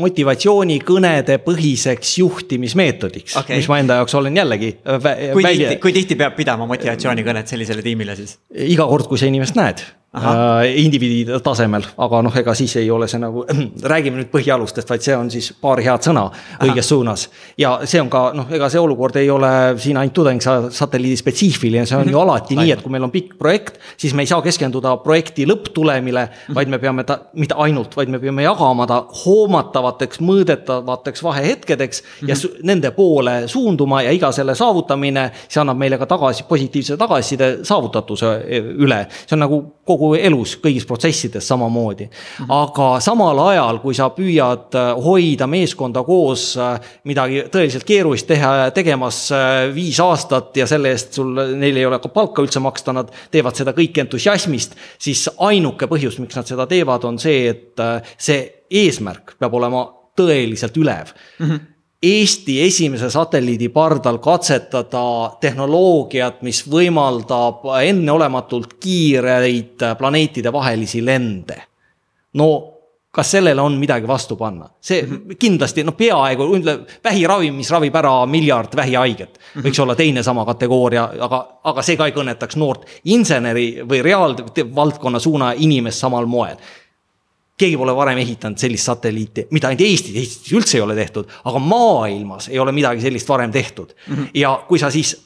motivatsioonikõnede põhiseks juhtimismeetodiks okay., mis ma enda jaoks olen jällegi. kui tihti, kui tihti peab pidama motivatsioonikõnet sellisele tiimile siis? iga kord, kui sa inimest näed äh, indiviidi tasemel, aga noh, ega siis ei ole see nagu, räägime nüüd põhialustest, vaid see on siis paar head sõna õiges suunas. ja see on ka noh, ega see olukord ei ole siin ainult tudengsatelliidi spetsiifiline, see on ju mhm. alati nii, et kui meil on pikk projekt, siis me ei saa keskenduda projekti lõpptulemile, mhm. vaid me peame ta, mitte ainult, vaid me peame jagama ta hoomatavateks, mõõdetavateks vahehetkedeks mm -hmm. ja mhm. nende poole suunduma ja iga selle saavutamine, see annab meile ka tagasi, positiivse tagasiside saavutatuse üle. see on nagu kogu kogu elus, kõigis protsessides samamoodi. aga samal ajal, kui sa püüad äh, hoida meeskonda koos äh, midagi tõeliselt keerulist teha, tegemas äh, viis aastat ja selle eest sul, neil ei ole ka palka üldse maksta, nad teevad seda kõike entusiasmist, siis ainuke põhjus, miks nad seda teevad, on see, et see eesmärk peab olema tõeliselt ülev mm. -hmm Eesti esimese satelliidi pardal katsetada tehnoloogiat, mis võimaldab enneolematult kiireid planeetide vahelisi lende. no kas sellele on midagi vastu panna? see mhm. kindlasti, noh, peaaegu, vähiravi, mis ravib ära miljard vähihaiget, mhm. võiks olla teine sama kategooria, aga, aga see ka ei kõnetaks noort inseneri või reaalvaldkonna suuna inimest samal moel keegi pole varem ehitanud sellist satelliiti, mitte ainult Eestis, Eestis üldse ei ole tehtud, aga maailmas ei ole midagi sellist varem tehtud mm. -hmm. ja kui sa siis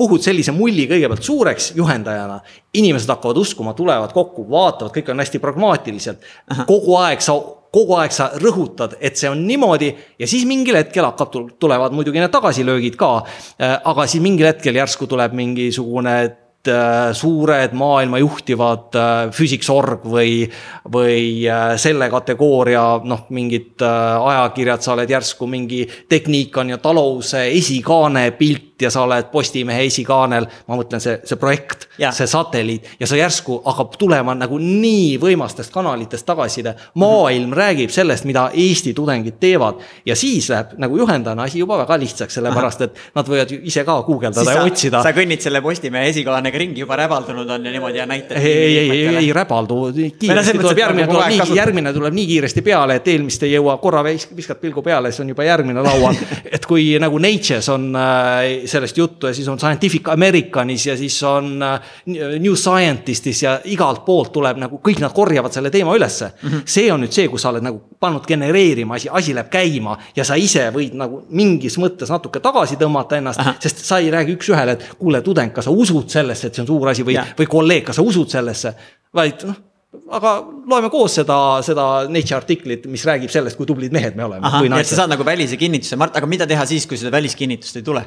puhud sellise mulli kõigepealt suureks juhendajana, inimesed hakkavad uskuma, tulevad kokku, vaatavad, kõik on hästi pragmaatiliselt. kogu aeg sa, kogu aeg sa rõhutad, et see on niimoodi ja siis mingil hetkel hakkab, tulevad muidugi need tagasilöögid ka. Äh, aga siis mingil hetkel järsku tuleb mingisugune suured maailma juhtivad äh, Physics.org või, või äh, selle kategooria noh, mingid ajakirjad, sa oled järsku mingi Technican ja Taluse esikaane pilt ja sa oled Postimehe esikaanel, ma mõtlen, see, see projekt, see satelliit ja sa järsku hakkab tulema nagu nii võimastest kanalitest tagasiside. maailm mm -hmm. räägib sellest, mida Eesti tudengid teevad ja siis läheb nagu juhendajana asi juba väga lihtsaks, sellepärast et nad võivad ju ise ka guugeldada ja otsida. sa kõnnid selle Postimehe esikaanega ringi, juba räbaldunud on ja niimoodi ja näitad. ei, ei, ei, ei, ei räbaldu, kiiresti tuleb järgmine tuleb nii, järgmine tuleb nii kiiresti peale, et eelmist ei jõua korra viskad pilgu peale, siis on juba järgmine laual. et kui nagu Nature's on äh, sellest juttu ja siis on Scientific Americanis ja siis on äh, New Scientistis ja igalt poolt tuleb nagu kõik nad korjavad selle teema ülesse mm. -hmm. see on nüüd see, kus sa oled nagu pannud genereerima asi, asi läheb käima ja sa ise võid nagu mingis mõttes natuke tagasi tõmmata ennast, sest sa ei räägi üks-ühele, et kuule, tudeng, kas sa usud sellesse, et see on suur asi või, või kolleeg, kas sa usud sellesse, vaid noh aga loeme koos seda, seda Nature artiklit, mis räägib sellest, kui tublid mehed me oleme. et sa saad nagu välise kinnituse, Mart, aga mida teha siis, kui seda väliskinnitust ei tule?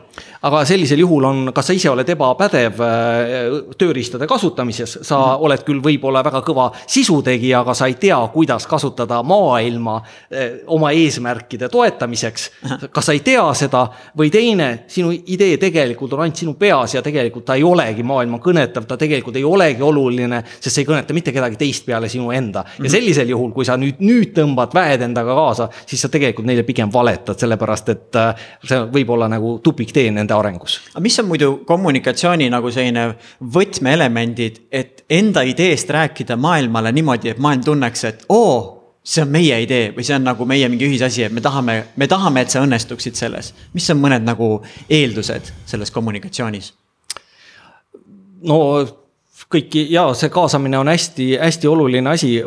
aga sellisel juhul on, kas sa ise oled ebapädev äh, tööriistade kasutamises, sa mm -hmm. oled küll võib-olla väga kõva sisutegija, aga sa ei tea, kuidas kasutada maailma äh, oma eesmärkide toetamiseks. kas sa ei tea seda või teine, sinu idee tegelikult on ainult sinu peas ja tegelikult ta ei olegi maailma kõnetav, ta tegelikult ei olegi oluline, sest see ei kõneta mitte kedagi teist teist peale sinu enda. ja mhm. sellisel juhul, kui sa nüüd, nüüd tõmbad väed endaga kaasa, siis sa tegelikult neile pigem valetad, sellepärast et äh, see võib olla nagu tupiktee nende arengus. aga mis on muidu kommunikatsiooni nagu selline võtmeelemendid, et enda ideest rääkida maailmale niimoodi, et maailm tunneks, et oo see on meie idee või see on nagu meie mingi ühisasi, et me tahame, me tahame, et sa õnnestuksid selles. mis on mõned nagu eeldused selles kommunikatsioonis? no kõiki ja see kaasamine on hästi-hästi oluline asi.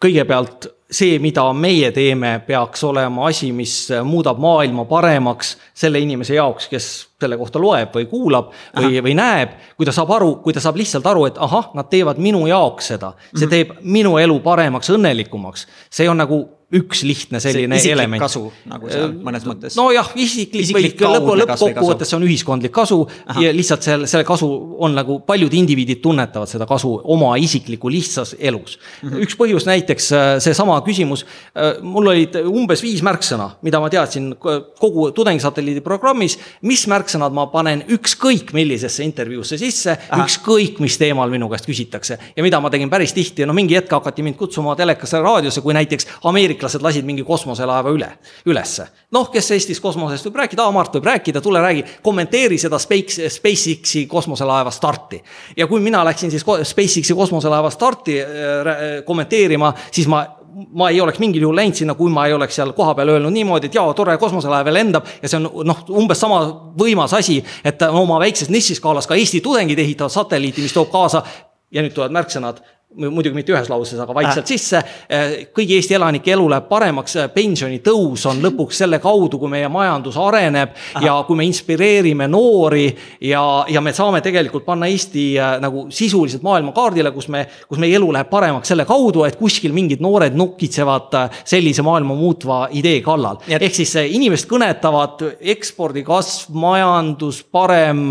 kõigepealt see, mida meie teeme, peaks olema asi, mis muudab maailma paremaks selle inimese jaoks, kes selle kohta loeb või kuulab või, või näeb. kui ta saab aru, kui ta saab lihtsalt aru, et ahah, nad teevad minu jaoks seda, see mhm. teeb minu elu paremaks, õnnelikumaks. see on nagu üks lihtne selline see element. kasu nagu seal mõnes mõttes. nojah, isiklik, isiklik või lõpu, lõppkokkuvõttes see on ühiskondlik kasu Aha. ja lihtsalt selle, selle kasu on nagu paljud indiviidid tunnetavad seda kasu oma isikliku lihtsas elus mm. -hmm. üks põhjus näiteks äh, seesama küsimus, äh, mul olid umbes viis märksõna, mida ma teadsin kogu tudengisatelliidi programmis, mis märksõnad ma panen ükskõik millisesse intervjuusse sisse, ükskõik mis teemal minu käest küsitakse ja mida ma tegin päris tihti, no mingi hetk hakati mind kutsuma telekasse, raadiosse, kui näiteks Ameerika ameeriklased lasid mingi kosmoselaeva üle, ülesse. noh, kes Eestis kosmosest võib rääkida, Mart võib rääkida, tule räägi, kommenteeri seda Space, SpaceX-i kosmoselaeva starti. ja kui mina läksin siis SpaceX-i kosmoselaeva starti äh, kommenteerima, siis ma ma ei oleks mingil juhul läinud sinna, kui ma ei oleks seal kohapeal öelnud niimoodi, et jaa, tore, kosmoselaev lendab ja see on noh, umbes sama võimas asi, et oma väikses nišiskaalas ka Eesti tudengid ehitavad satelliiti, mis toob kaasa ja nüüd tulevad märksõnad muidugi mitte ühes lauses, aga vaikselt äh. sisse. Äh, kõigi Eesti elanike elu läheb paremaks, äh, pensionitõus on lõpuks selle kaudu, kui meie majandus areneb Aha. ja kui me inspireerime noori ja, ja me saame tegelikult panna Eesti nagu sisuliselt maailmakaardile, kus me, kus meie elu läheb paremaks selle kaudu, et kuskil mingid noored nukitsevad sellise maailma muutva idee kallal. ehk siis inimest kõnetavad ekspordi kasv, majandus parem,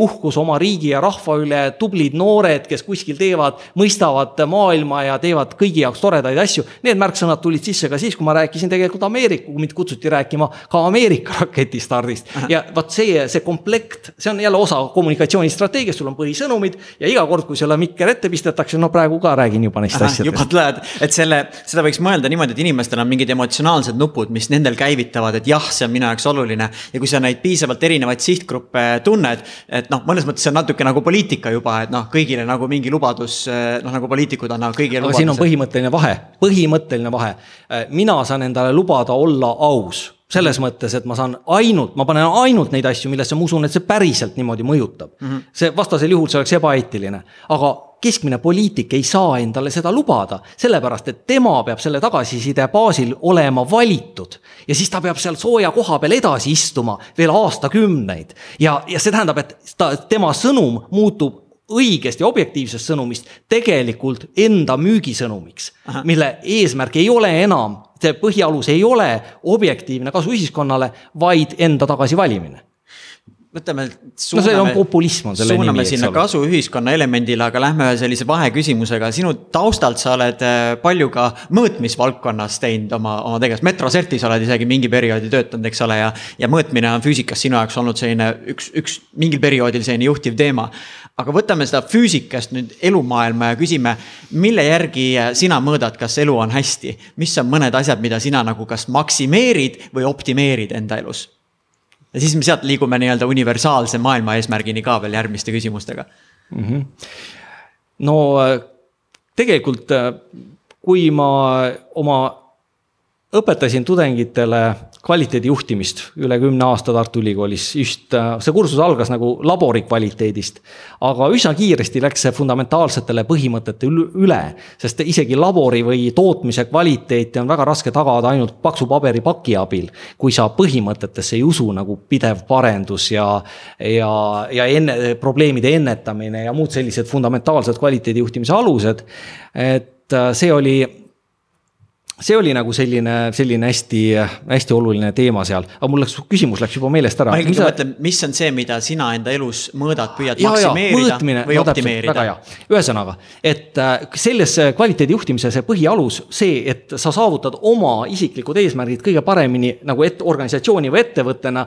uhkus oma riigi ja rahva üle, tublid noored, kes kuskil teevad mõistavad maailma ja teevad kõigi jaoks toredaid asju. Need märksõnad tulid sisse ka siis, kui ma rääkisin tegelikult Ameerika, kui mind kutsuti rääkima ka Ameerika raketistardist. ja vot see, see komplekt, see on jälle osa kommunikatsioonistrateegiast, sul on põhisõnumid ja iga kord, kui sulle mikker ette pistetakse, no praegu ka räägin juba neist asjadest. juba tuled, et selle, seda võiks mõelda niimoodi, et inimestel on mingid emotsionaalsed nupud, mis nendel käivitavad, et jah, see on minu jaoks oluline. ja kui sa neid piisavalt erinevaid sihtgruppe tunned, et noh, mõnes mõttes see on natuke nagu poliitika juba, et noh, kõigile nagu mingi lubadus noh, nagu poliitikud annavad kõigile lubaduse. siin on põhimõtteline vahe, põhimõtteline vahe. mina saan endale lubada olla aus selles mõttes, et ma saan ainult, ma panen ainult neid asju, millesse ma usun, et see päriselt niimoodi mõjutab mm. -hmm. see vastasel juhul see oleks ebaeetiline, aga keskmine poliitik ei saa endale seda lubada, sellepärast et tema peab selle tagasiside baasil olema valitud. ja siis ta peab seal sooja koha peal edasi istuma veel aastakümneid ja, ja see tähendab, et ta, tema sõnum muutub õigest ja objektiivsest sõnumist tegelikult enda müügisõnumiks, mille eesmärk ei ole enam, see põhialus ei ole objektiivne kasu ühiskonnale, vaid enda tagasivalimine võtame. no see on populism on selle nimi, suuname sinna kasuühiskonna elemendile, aga lähme ühe sellise vaheküsimusega, sinu taustalt sa oled äh, palju ka mõõtmisvaldkonnas teinud oma, oma tegevust, Metrosertis oled isegi mingi perioodi töötanud, eks ole, ja. ja mõõtmine on füüsikas sinu jaoks olnud selline üks, üks mingil perioodil selline juhtiv teema. Aga võtame seda füüsikast nüüd elumaailma ja küsime, mille järgi sina mõõdad, kas elu on hästi? mis on mõned asjad, mida sina nagu kas maksimeerid või optimeerid enda elus? ja siis me sealt liigume nii-öelda universaalse maailma eesmärgini ka veel järgmiste küsimustega mm. -hmm. no tegelikult, kui ma oma õpetasin tudengitele kvaliteedijuhtimist üle kümne aasta Tartu Ülikoolis, just äh, see kursus algas nagu labori kvaliteedist. aga üsna kiiresti läks see fundamentaalsetele põhimõtete üle, sest isegi labori või tootmise kvaliteeti on väga raske tagada ainult paksu paberipaki abil. kui sa põhimõtetesse ei usu nagu pidev parendus ja, ja, ja enne, probleemide ennetamine ja muud sellised fundamentaalsed kvaliteedijuhtimise alused. et äh, see oli see oli nagu selline, selline hästi, hästi oluline teema seal, aga mul läks, küsimus läks juba meelest ära. ma ikkagi mõtlen, mis on see, mida sina enda elus mõõdad, püüad ja, maksimeerida ja, või no, optimeerida? ühesõnaga, et äh, selles kvaliteedijuhtimise see põhialus, see, et sa saavutad oma isiklikud eesmärgid kõige paremini nagu et organisatsiooni või ettevõttena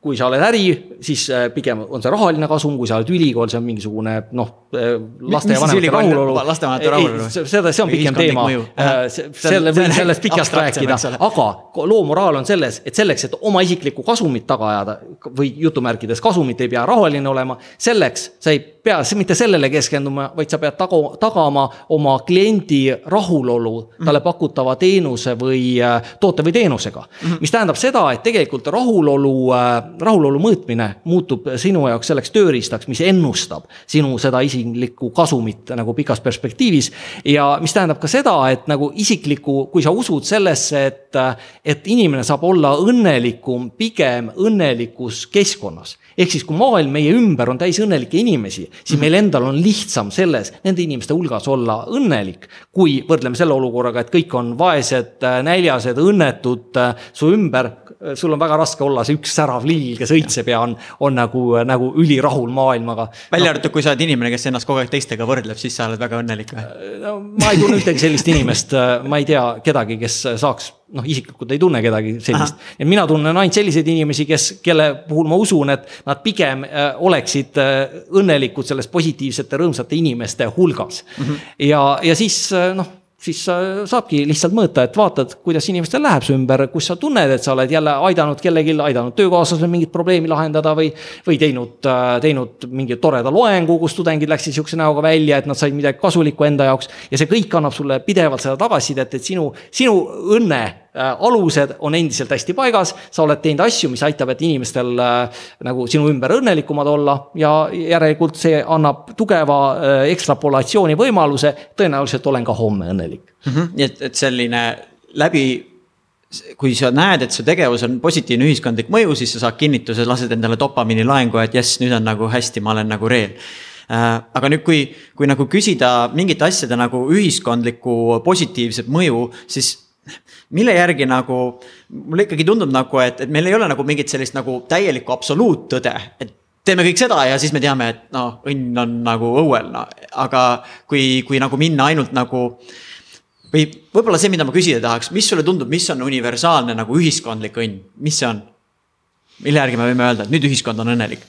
kui sa oled äri, siis äh, pigem on see rahaline kasum, kui sa oled ülikool, see on mingisugune noh, äh, laste ja vanemate rahulolu. lastevanemate rahulolu. seda, see on pikem teema, äh, selle võin sellest pikalt rääkida, aga loo moraal on selles, et selleks, et oma isiklikku kasumit taga ajada või jutumärkides kasumit ei pea rahaline olema, selleks sa ei pea mitte sellele keskenduma, vaid sa pead tagu, tagama oma kliendi rahulolu talle pakutava teenuse või toote või teenusega mm. -hmm. mis tähendab seda, et tegelikult rahulolu, rahulolu mõõtmine muutub sinu jaoks selleks tööriistaks, mis ennustab sinu seda isiklikku kasumit nagu pikas perspektiivis. ja mis tähendab ka seda, et nagu isiklikku, kui sa usud sellesse, et, et inimene saab olla õnnelikum pigem õnnelikus keskkonnas ehk siis, kui maailm meie ümber on täis õnnelikke inimesi, siis meil endal on lihtsam selles, nende inimeste hulgas olla õnnelik. kui võrdleme selle olukorraga, et kõik on vaesed, näljased, õnnetud su ümber, sul on väga raske olla see üks särav lill, kes õitseb ja on, on nagu, nagu ülirahul maailmaga. välja arvatud no,, kui sa oled inimene, kes ennast kogu aeg teistega võrdleb, siis sa oled väga õnnelik või? no ma ei tunne ühtegi sellist inimest, ma ei tea kedagi, kes saaks noh, isiklikult ei tunne kedagi sellist. ja mina tunnen ainult selliseid inimesi, kes, kelle puhul ma usun, et nad pigem äh, oleksid äh, õnnelikud selles positiivsete, rõõmsate inimeste hulgas mm. -hmm. ja, ja siis äh, noh siis saabki lihtsalt mõõta, et vaatad, kuidas inimestel läheb su ümber, kus sa tunned, et sa oled jälle aidanud kellelgi, aidanud töökaaslasel mingit probleemi lahendada või. või teinud, teinud mingi toreda loengu, kus tudengid läksid sihukese näoga välja, et nad said midagi kasulikku enda jaoks. ja see kõik annab sulle pidevalt seda tagasisidet, et sinu, sinu õnne Äh, alused on endiselt hästi paigas, sa oled teinud asju, mis aitab, inimestel äh, nagu sinu ümber õnnelikumad olla ja järelikult see annab tugeva äh, ekstrapolatsiooni võimaluse. tõenäoliselt olen ka homme õnnelik mm. -hmm. nii et, et selline läbi kui sa näed, et su tegevus on positiivne ühiskondlik mõju, siis sa saad kinnituse, lased endale dopamiini laengu, et jess, nüüd on nagu hästi, ma olen nagu reel aga nüüd, kui, kui nagu küsida mingite asjade nagu ühiskondlikku positiivset mõju, siis mille järgi nagu, mulle ikkagi tundub nagu, et, et meil ei ole nagu mingit sellist nagu täielikku absoluuttõde, et teeme kõik seda ja siis me teame, et noh, õnn on nagu õuel, no aga kui, kui nagu minna ainult nagu või võib-olla see, mida ma küsida tahaks, mis sulle tundub, mis on universaalne nagu ühiskondlik õnn, mis see on? mille järgi me võime öelda, et nüüd ühiskond on õnnelik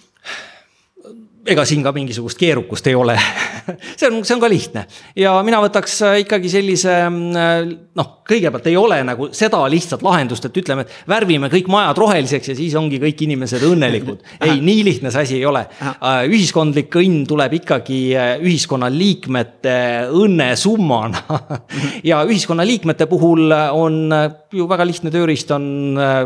ega siin ka mingisugust keerukust ei ole. See on, see on ka lihtne. Ja mina võtaks äh, ikkagi sellise mm, noh, kõigepealt ei ole nagu seda lihtsat lahendust, et ütleme, et värvime kõik majad roheliseks ja siis ongi kõik inimesed õnnelikud. ei, nii lihtne see asi ei ole. Äh, ühiskondlik õnn tuleb ikkagi äh, ühiskonnaliikmete õnnesummana. Ja ühiskonnaliikmete puhul on ju väga lihtne tööriist on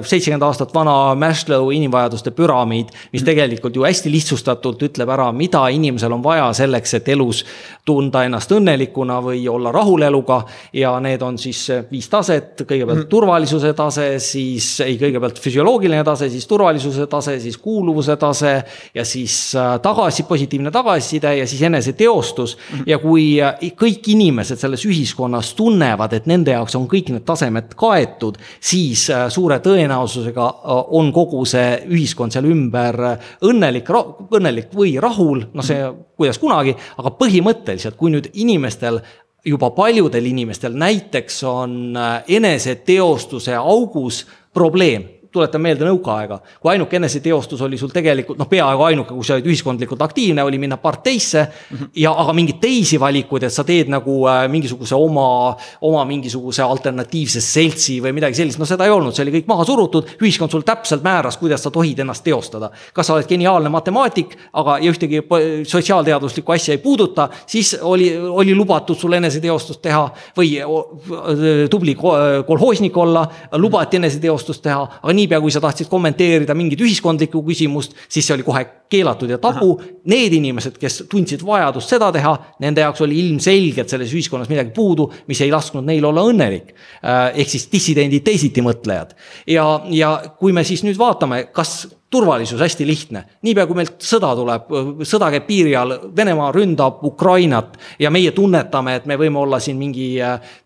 seitsekümmend aastat vana Maslow inimvajaduste püramiid, mis tegelikult ju hästi lihtsustatult ütleb ära, mida inimesel on vaja selleks, et elus tunda ennast õnnelikuna või olla rahul eluga. ja need on siis viis taset, kõigepealt mm turvalisuse tase, siis ei, kõigepealt füsioloogiline tase, siis turvalisuse tase, siis kuuluvuse tase. ja siis äh, tagasi, positiivne tagasiside ja siis eneseteostus mm. ja kui äh, kõik inimesed selles ühiskonnas tunnevad, et nende jaoks on kõik need tasemed kaetud kaetud, siis äh, suure tõenäosusega äh, on kogu see ühiskond seal ümber õnnelik, õnnelik või rahul, no see kuidas kunagi, aga põhimõtteliselt, kui nüüd inimestel juba paljudel inimestel näiteks on eneseteostuse augus probleem tuletan meelde nõukaaega, kui ainuke eneseteostus oli sul tegelikult noh, peaaegu ainuke, kui sa olid ühiskondlikult aktiivne, oli minna parteisse mm -hmm. ja aga mingeid teisi valikuid, et sa teed nagu äh, mingisuguse oma, oma mingisuguse alternatiivse seltsi või midagi sellist, no seda ei olnud, see oli kõik maha surutud. ühiskond sul täpselt määras, kuidas sa tohid ennast teostada. kas sa oled geniaalne matemaatik, aga ja ühtegi sotsiaalteaduslikku asja ei puuduta, siis oli, oli lubatud sul eneseteostust teha või tubli kolhoosnik olla, lubati eneseteostust teha, aga nii niipea, kui sa tahtsid kommenteerida mingit ühiskondlikku küsimust, siis see oli kohe keelatud ja tabu. Need inimesed, kes tundsid vajadust seda teha, nende jaoks oli ilmselgelt selles ühiskonnas midagi puudu, mis ei lasknud neil olla õnnelik. Ehk siis dissidendid, teisitimõtlejad. ja, ja kui me siis nüüd vaatame, kas turvalisus hästi lihtne, niipea kui meilt sõda tuleb, sõda käib piiri all, Venemaa ründab Ukrainat ja meie tunnetame, et me võime olla siin mingi,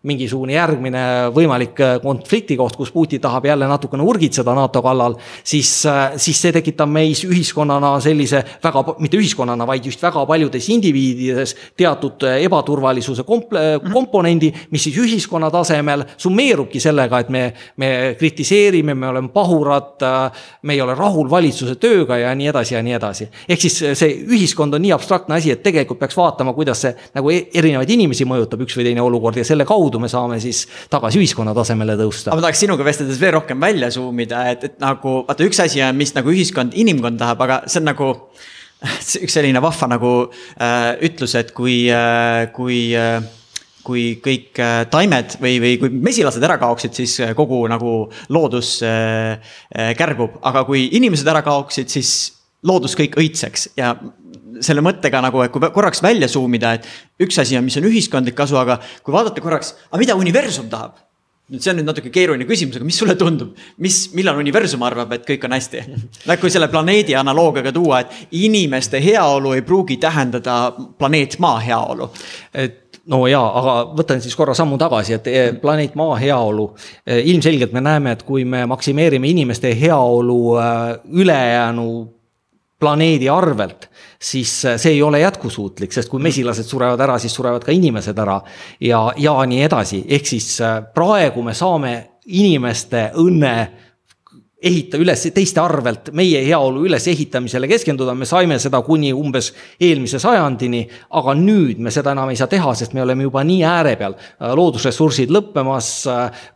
mingisugune järgmine võimalik konfliktikoht, kus Putin tahab jälle natukene urgitseda NATO kallal, siis, siis see tekitab meis ühiskonnana sellise väga, mitte ühiskonnana, vaid just väga paljudes indiviidides teatud ebaturvalisuse komp-, komponendi, mis siis ühiskonna tasemel summeerubki sellega, et me, me kritiseerime, me oleme pahurad, me ei ole rahul valitsuse tööga ja nii edasi ja nii edasi. ehk siis see ühiskond on nii abstraktne asi, et tegelikult peaks vaatama, kuidas see nagu e-, erinevaid inimesi mõjutab üks või teine olukord ja selle kaudu me saame siis tagasi ühiskonna tasemele tõusta. aga ma tahaks sinuga vesteldes veel rohkem välja zoom ida, et, et nagu vaata, üks asi on, mis nagu ühiskond, inimkond tahab, aga see on nagu üks selline vahva nagu äh, ütlus, et kui äh,, kui äh, kui kõik äh, taimed või, või kui mesilased ära kaoksid, siis äh, kogu nagu loodus äh, kärbub, aga kui inimesed ära kaoksid, siis loodus kõik õitseks ja selle mõttega nagu, et kui korraks välja zoom ida, et üks asi on, mis on ühiskondlik kasu, aga kui vaadata korraks, aga mida universum tahab? nüüd see on nüüd natuke keeruline küsimus, aga mis sulle tundub, mis, millal universum arvab, et kõik on hästi? nagu kui selle planeedi analoogiaga tuua, et inimeste heaolu ei pruugi tähendada planeet Maa heaolu. et no jaa, aga võtan siis korra sammu tagasi, et eh, planeet Maa heaolu. Eh, ilmselgelt me näeme, et kui me maksimeerime inimeste heaolu eh, ülejäänu planeedi arvelt, siis see ei ole jätkusuutlik, sest kui mesilased surevad ära, siis surevad ka inimesed ära ja, ja nii edasi, ehk siis praegu me saame inimeste õnne ehita üles teiste arvelt meie heaolu ülesehitamisele keskenduda, me saime seda kuni umbes eelmise sajandini, aga nüüd me seda enam ei saa teha, sest me oleme juba nii ääre peal. loodusressursid lõppemas,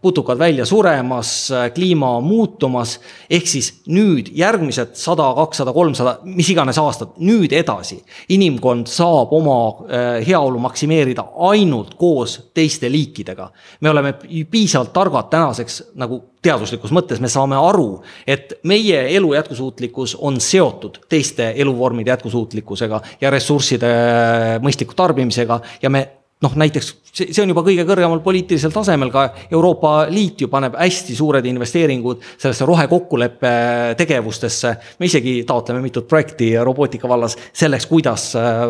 putukad välja suremas, kliima muutumas, ehk siis nüüd järgmised sada, kakssada, kolmsada, mis iganes aastad, nüüd edasi, inimkond saab oma äh, heaolu maksimeerida ainult koos teiste liikidega. me oleme piisavalt targad tänaseks nagu teaduslikus mõttes me saame aru, et meie elu jätkusuutlikkus on seotud teiste eluvormide jätkusuutlikkusega ja ressursside mõistliku tarbimisega ja me noh, näiteks see, see on juba kõige kõrgemal poliitilisel tasemel, ka Euroopa Liit ju paneb hästi suured investeeringud sellesse rohekokkuleppe tegevustesse. me isegi taotleme mitut projekti robootika vallas selleks, kuidas äh,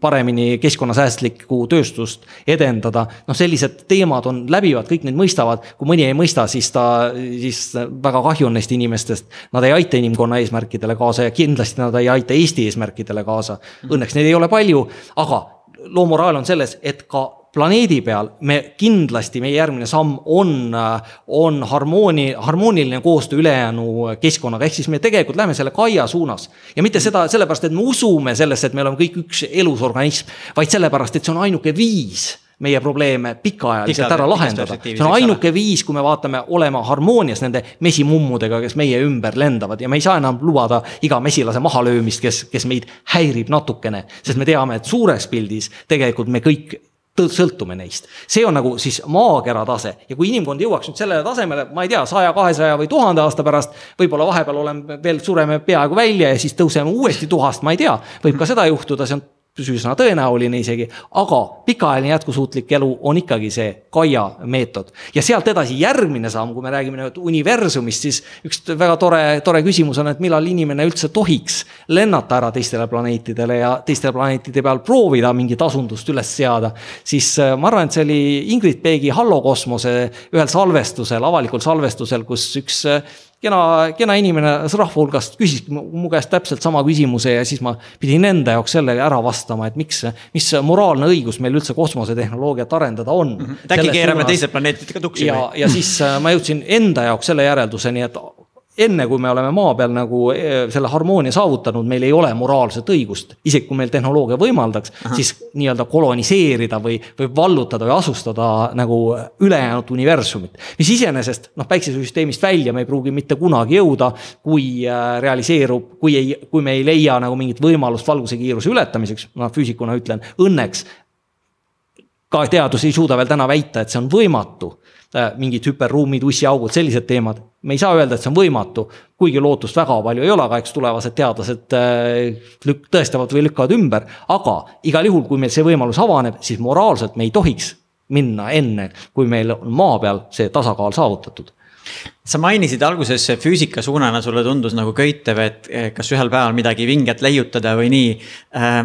paremini keskkonnasäästlikku tööstust edendada. noh, sellised teemad on läbivad, kõik neid mõistavad, kui mõni ei mõista, siis ta, siis väga kahju on neist inimestest. Nad ei aita inimkonna eesmärkidele kaasa ja kindlasti nad ei aita Eesti eesmärkidele kaasa. Õnneks neid ei ole palju, aga loo moraal on selles, et ka planeedi peal me kindlasti, meie järgmine samm on, on harmooni, harmooniline koostöö ülejäänu keskkonnaga, ehk siis me tegelikult läheme selle kaia suunas. ja mitte seda sellepärast, et me usume sellesse, et me oleme kõik üks elus organism, vaid sellepärast, et see on ainuke viis meie probleeme pikaajaliselt ära lahendada. see on ainuke viis, kui me vaatame olema harmoonias nende mesimummudega, kes meie ümber lendavad ja me ei saa enam lubada iga mesilase mahalöömist, kes, kes meid häirib natukene. sest me teame, et suures pildis tegelikult me kõik sõltume neist. see on nagu siis maakera tase ja kui inimkond jõuaks nüüd sellele tasemele, ma ei tea, saja, kahesaja või tuhande aasta pärast, võib-olla vahepeal oleme veel, sureme peaaegu välja ja siis tõuseme uuesti tuhast, ma ei tea, võib ka seda juhtuda, see on üsna tõenäoline isegi, aga pikaajaline jätkusuutlik elu on ikkagi see Gaia meetod. ja sealt edasi järgmine samm, kui me räägime nüüd universumist, siis üks väga tore, tore küsimus on, et millal inimene üldse tohiks lennata ära teistele planeetidele ja teistele planeetide peal proovida mingit asundust üles seada. siis äh, ma arvan, et see oli Ingrid Peegi Hallo kosmose ühel salvestusel, avalikul salvestusel, kus üks äh, kena, kena inimene rahva hulgast küsiski mu käest täpselt sama küsimuse ja siis ma pidin enda jaoks sellele ära vastama, et miks, mis moraalne õigus meil üldse kosmosetehnoloogiat arendada on mm. -hmm. äkki keerame teised planeetid ka tuksi ja, ja siis äh, ma jõudsin enda jaoks selle järelduseni, et enne kui me oleme maa peal nagu eh, selle harmoonia saavutanud, meil ei ole moraalset õigust. isegi kui meil tehnoloogia võimaldaks, siis nii-öelda koloniseerida või, või vallutada või asustada nagu ülejäänud universumit. mis iseenesest noh, päiksesüsteemist välja me ei pruugi mitte kunagi jõuda, kui äh, realiseerub, kui ei, kui me ei leia nagu mingit võimalust valguse kiiruse ületamiseks, ma füüsikuna ütlen, õnneks ka teadus ei suuda veel täna väita, et see on võimatu Äh, mingid hüperruumid, ussiaugud, sellised teemad. me ei saa öelda, et see on võimatu, kuigi lootust väga palju ei ole, aga eks tulevased teadlased äh, lük-, tõestavad või lükkavad ümber. aga igal juhul, kui meil see võimalus avaneb, siis moraalselt me ei tohiks minna enne, kui meil on maa peal see tasakaal saavutatud sa mainisid alguses füüsika suunana sulle tundus nagu köitev, et kas ühel päeval midagi vinget leiutada või nii. Äh,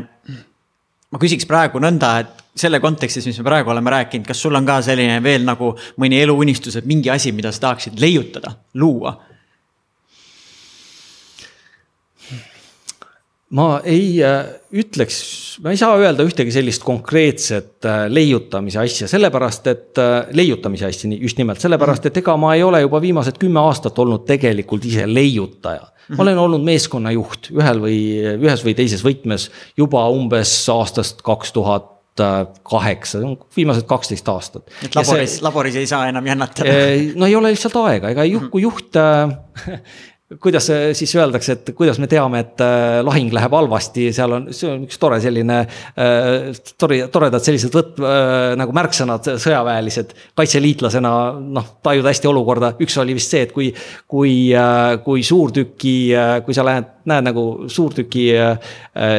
ma küsiks praegu nõnda, et selle kontekstis, mis me praegu oleme rääkinud, kas sul on ka selline veel nagu mõni eluunistus, et mingi asi, mida sa tahaksid leiutada, luua? ma ei äh, ütleks, ma ei saa öelda ühtegi sellist konkreetset äh, leiutamise asja, sellepärast et äh, leiutamise asja, just nimelt sellepärast, et ega ma ei ole juba viimased kümme aastat olnud tegelikult ise leiutaja. ma olen olnud meeskonnajuht ühel või ühes või teises võtmes juba umbes aastast kaks tuhat kaheksa, viimased kaksteist aastat. et laboris, laboris ei saa enam jännatada? no ei ole lihtsalt aega, ega juht, kui juht kuidas siis öeldakse, et kuidas me teame, et äh, lahing läheb halvasti, seal on, see on üks tore selline äh,, tore, toredad sellised võt- äh,, nagu märksõnad, sõjaväelised. kaitseliitlasena noh, tajud hästi olukorda, üks oli vist see, et kui, kui äh,, kui suurtüki äh,, kui sa lähed, näed nagu suurtüki äh,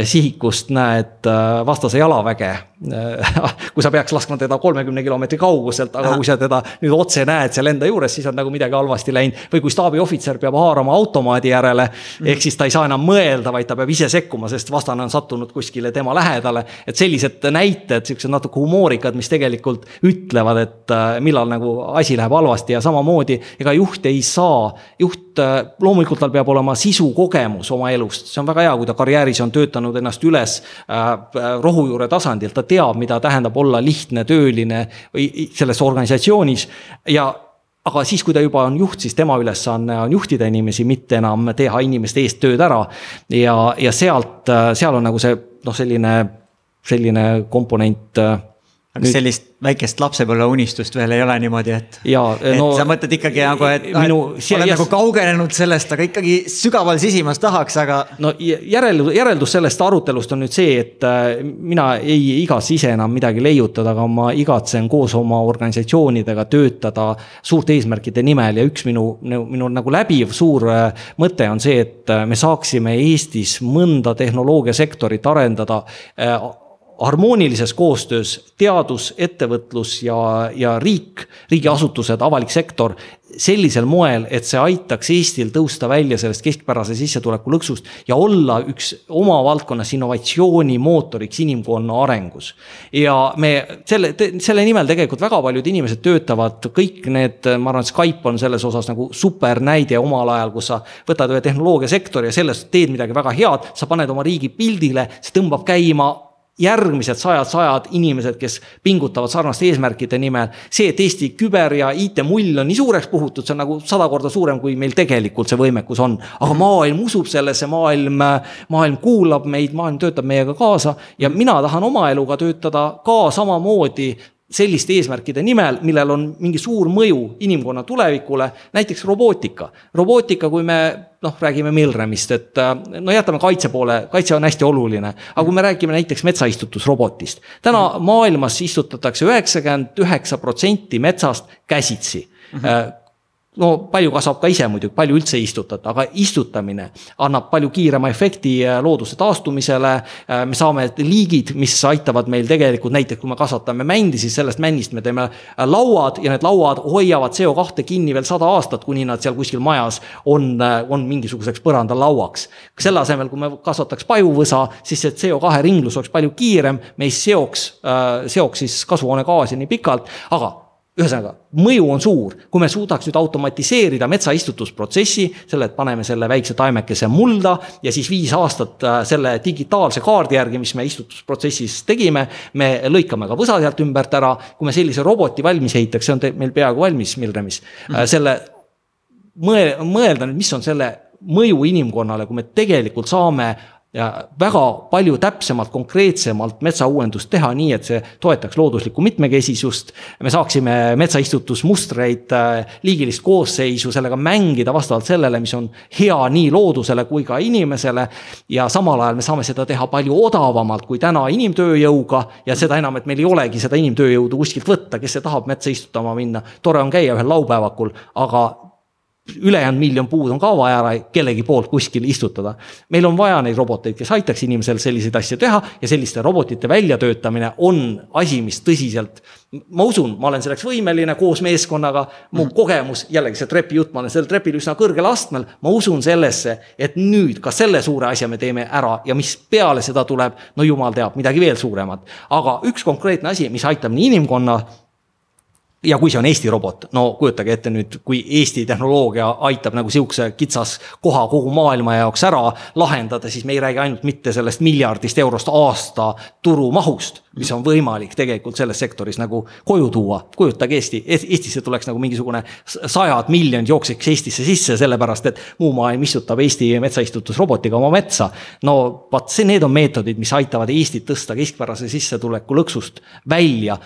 sihikust, näed äh, vastase jalaväge kui sa peaks laskma teda kolmekümne kilomeetri kauguselt, aga Aha. kui sa teda nüüd otse näed seal enda juures, siis on nagu midagi halvasti läinud. või kui staabiohvitser peab haarama automaadi järele -hmm. ehk siis ta ei saa enam mõelda, vaid ta peab ise sekkuma, sest vastane on sattunud kuskile tema lähedale. et sellised näited, siuksed natuke humoorikad, mis tegelikult ütlevad, et äh, millal nagu asi läheb halvasti ja samamoodi, ega juht ei saa, juht äh, loomulikult tal peab olema sisukogemus oma elust, see on väga hea, kui ta karjääris on töötanud ennast üles äh, rohujuure tasandil, ta teab, mida tähendab olla lihtne tööline või selles organisatsioonis. Ja aga siis, kui ta juba on juht, siis tema ülesanne on juhtida inimesi, mitte enam teha inimeste eest tööd ära. ja, ja sealt, seal on nagu see noh, selline, selline komponent aga Nüüd... sellist väikest lapsepõlve unistust veel ei ole niimoodi, et. et no, sa mõtled ikkagi nagu, et minu, olen nagu kaugenenud sellest, aga ikkagi sügaval sisimas tahaks, aga. no järel, järeldus sellest arutelust on nüüd see, et äh, mina ei igatse ise enam midagi leiutada, aga ma igatsen koos oma organisatsioonidega töötada suurte eesmärkide nimel ja üks minu, minu nagu läbiv suur äh, mõte on see, et äh, me saaksime Eestis mõnda tehnoloogiasektorit arendada harmoonilises koostöös teadus, ettevõtlus ja, ja riik, riigiasutused, avalik sektor sellisel moel, et see aitaks Eestil tõusta välja sellest keskpärase sissetuleku lõksust ja olla üks oma valdkonnas innovatsioonimootoriks inimkonna arengus. ja me selle, selle nimel tegelikult väga paljud inimesed töötavad, kõik need, ma arvan, Skype on selles osas nagu super näide omal ajal, kus sa võtad ühe tehnoloogiasektori ja sellest teed midagi väga head, sa paned oma riigi pildile, see tõmbab käima järgmised sajad, sajad inimesed, kes pingutavad sarnaste eesmärkide nimel. see, et Eesti küber ja IT-mull on nii suureks puhutud, see on nagu sada korda suurem, kui meil tegelikult see võimekus on. aga maailm usub sellesse, maailm, maailm kuulab meid, maailm töötab meiega kaasa ja mina tahan oma eluga töötada ka samamoodi selliste eesmärkide nimel, millel on mingi suur mõju inimkonna tulevikule, näiteks robootika. robootika, kui me noh, räägime Milremist, et no jätame kaitse poole, kaitse on hästi oluline. aga kui me räägime näiteks metsaistutusrobotist. täna maailmas istutatakse üheksakümmend üheksa protsenti metsast käsitsi mm. -hmm no palju kasvab ka ise muidugi, palju üldse ei istutata, aga istutamine annab palju kiirema efekti äh, looduse taastumisele. Äh, me saame liigid, mis aitavad meil tegelikult näiteks, kui me kasvatame mändi, siis sellest männist me teeme äh, lauad ja need lauad hoiavad CO2 kinni veel sada aastat, kuni nad seal kuskil majas on, on mingisuguseks põrandalauaks. selle asemel, kui me kasvataks pajuvõsa, siis see CO2 ringlus oleks palju kiirem, me ei seoks, seoks siis kasvuhoonegaasi nii pikalt, aga ühesõnaga, mõju on suur, kui me suudaks nüüd automatiseerida metsaistutusprotsessi, selle, et paneme selle väikse taimekese mulda ja siis viis aastat äh, selle digitaalse kaardi järgi, mis me istutusprotsessis tegime, me lõikame ka võsa sealt ümbert ära, kui me sellise roboti valmis ehitaks, see on meil peaaegu valmis Milremis mm, -hmm. selle mõe-, mõelda nüüd, mis on selle mõju inimkonnale, kui me tegelikult saame ja väga palju täpsemalt, konkreetsemalt metsauuendust teha nii, et see toetaks looduslikku mitmekesisust. me saaksime metsaistutusmustreid, äh, liigilist koosseisu sellega mängida vastavalt sellele, mis on hea nii loodusele kui ka inimesele. ja samal ajal me saame seda teha palju odavamalt kui täna inimtööjõuga ja seda enam, et meil ei olegi seda inimtööjõudu kuskilt võtta, kes see tahab metsa istutama minna. tore on käia ühel laupäevakul, aga ülejäänud miljon puud on ka vaja kellegi poolt kuskil istutada. meil on vaja neid roboteid, kes aitaks inimesel selliseid asju teha ja selliste robotite väljatöötamine on asi, mis tõsiselt. ma usun, ma olen selleks võimeline koos meeskonnaga, mu mm. kogemus, jällegi see trepi jutt, ma olen sellel trepil üsna kõrgel astmel. ma usun sellesse, et nüüd ka selle suure asja me teeme ära ja mis peale seda tuleb, no jumal teab, midagi veel suuremat. aga üks konkreetne asi, mis aitab nii inimkonna ja kui see on Eesti robot, no kujutage ette nüüd, kui Eesti tehnoloogia aitab nagu sihukese kitsas koha kogu maailma jaoks ära lahendada, siis me ei räägi ainult mitte sellest miljardist eurost aasta turumahust, mis on võimalik tegelikult selles sektoris nagu koju tuua. kujutage Eesti, Eestisse tuleks nagu mingisugune sajad miljonid jookseks Eestisse sisse, sellepärast et muu maailm istutab Eesti metsaistutusrobotiga oma metsa. no vot, see, need on meetodid, mis aitavad Eestit tõsta keskpärase sissetuleku lõksust välja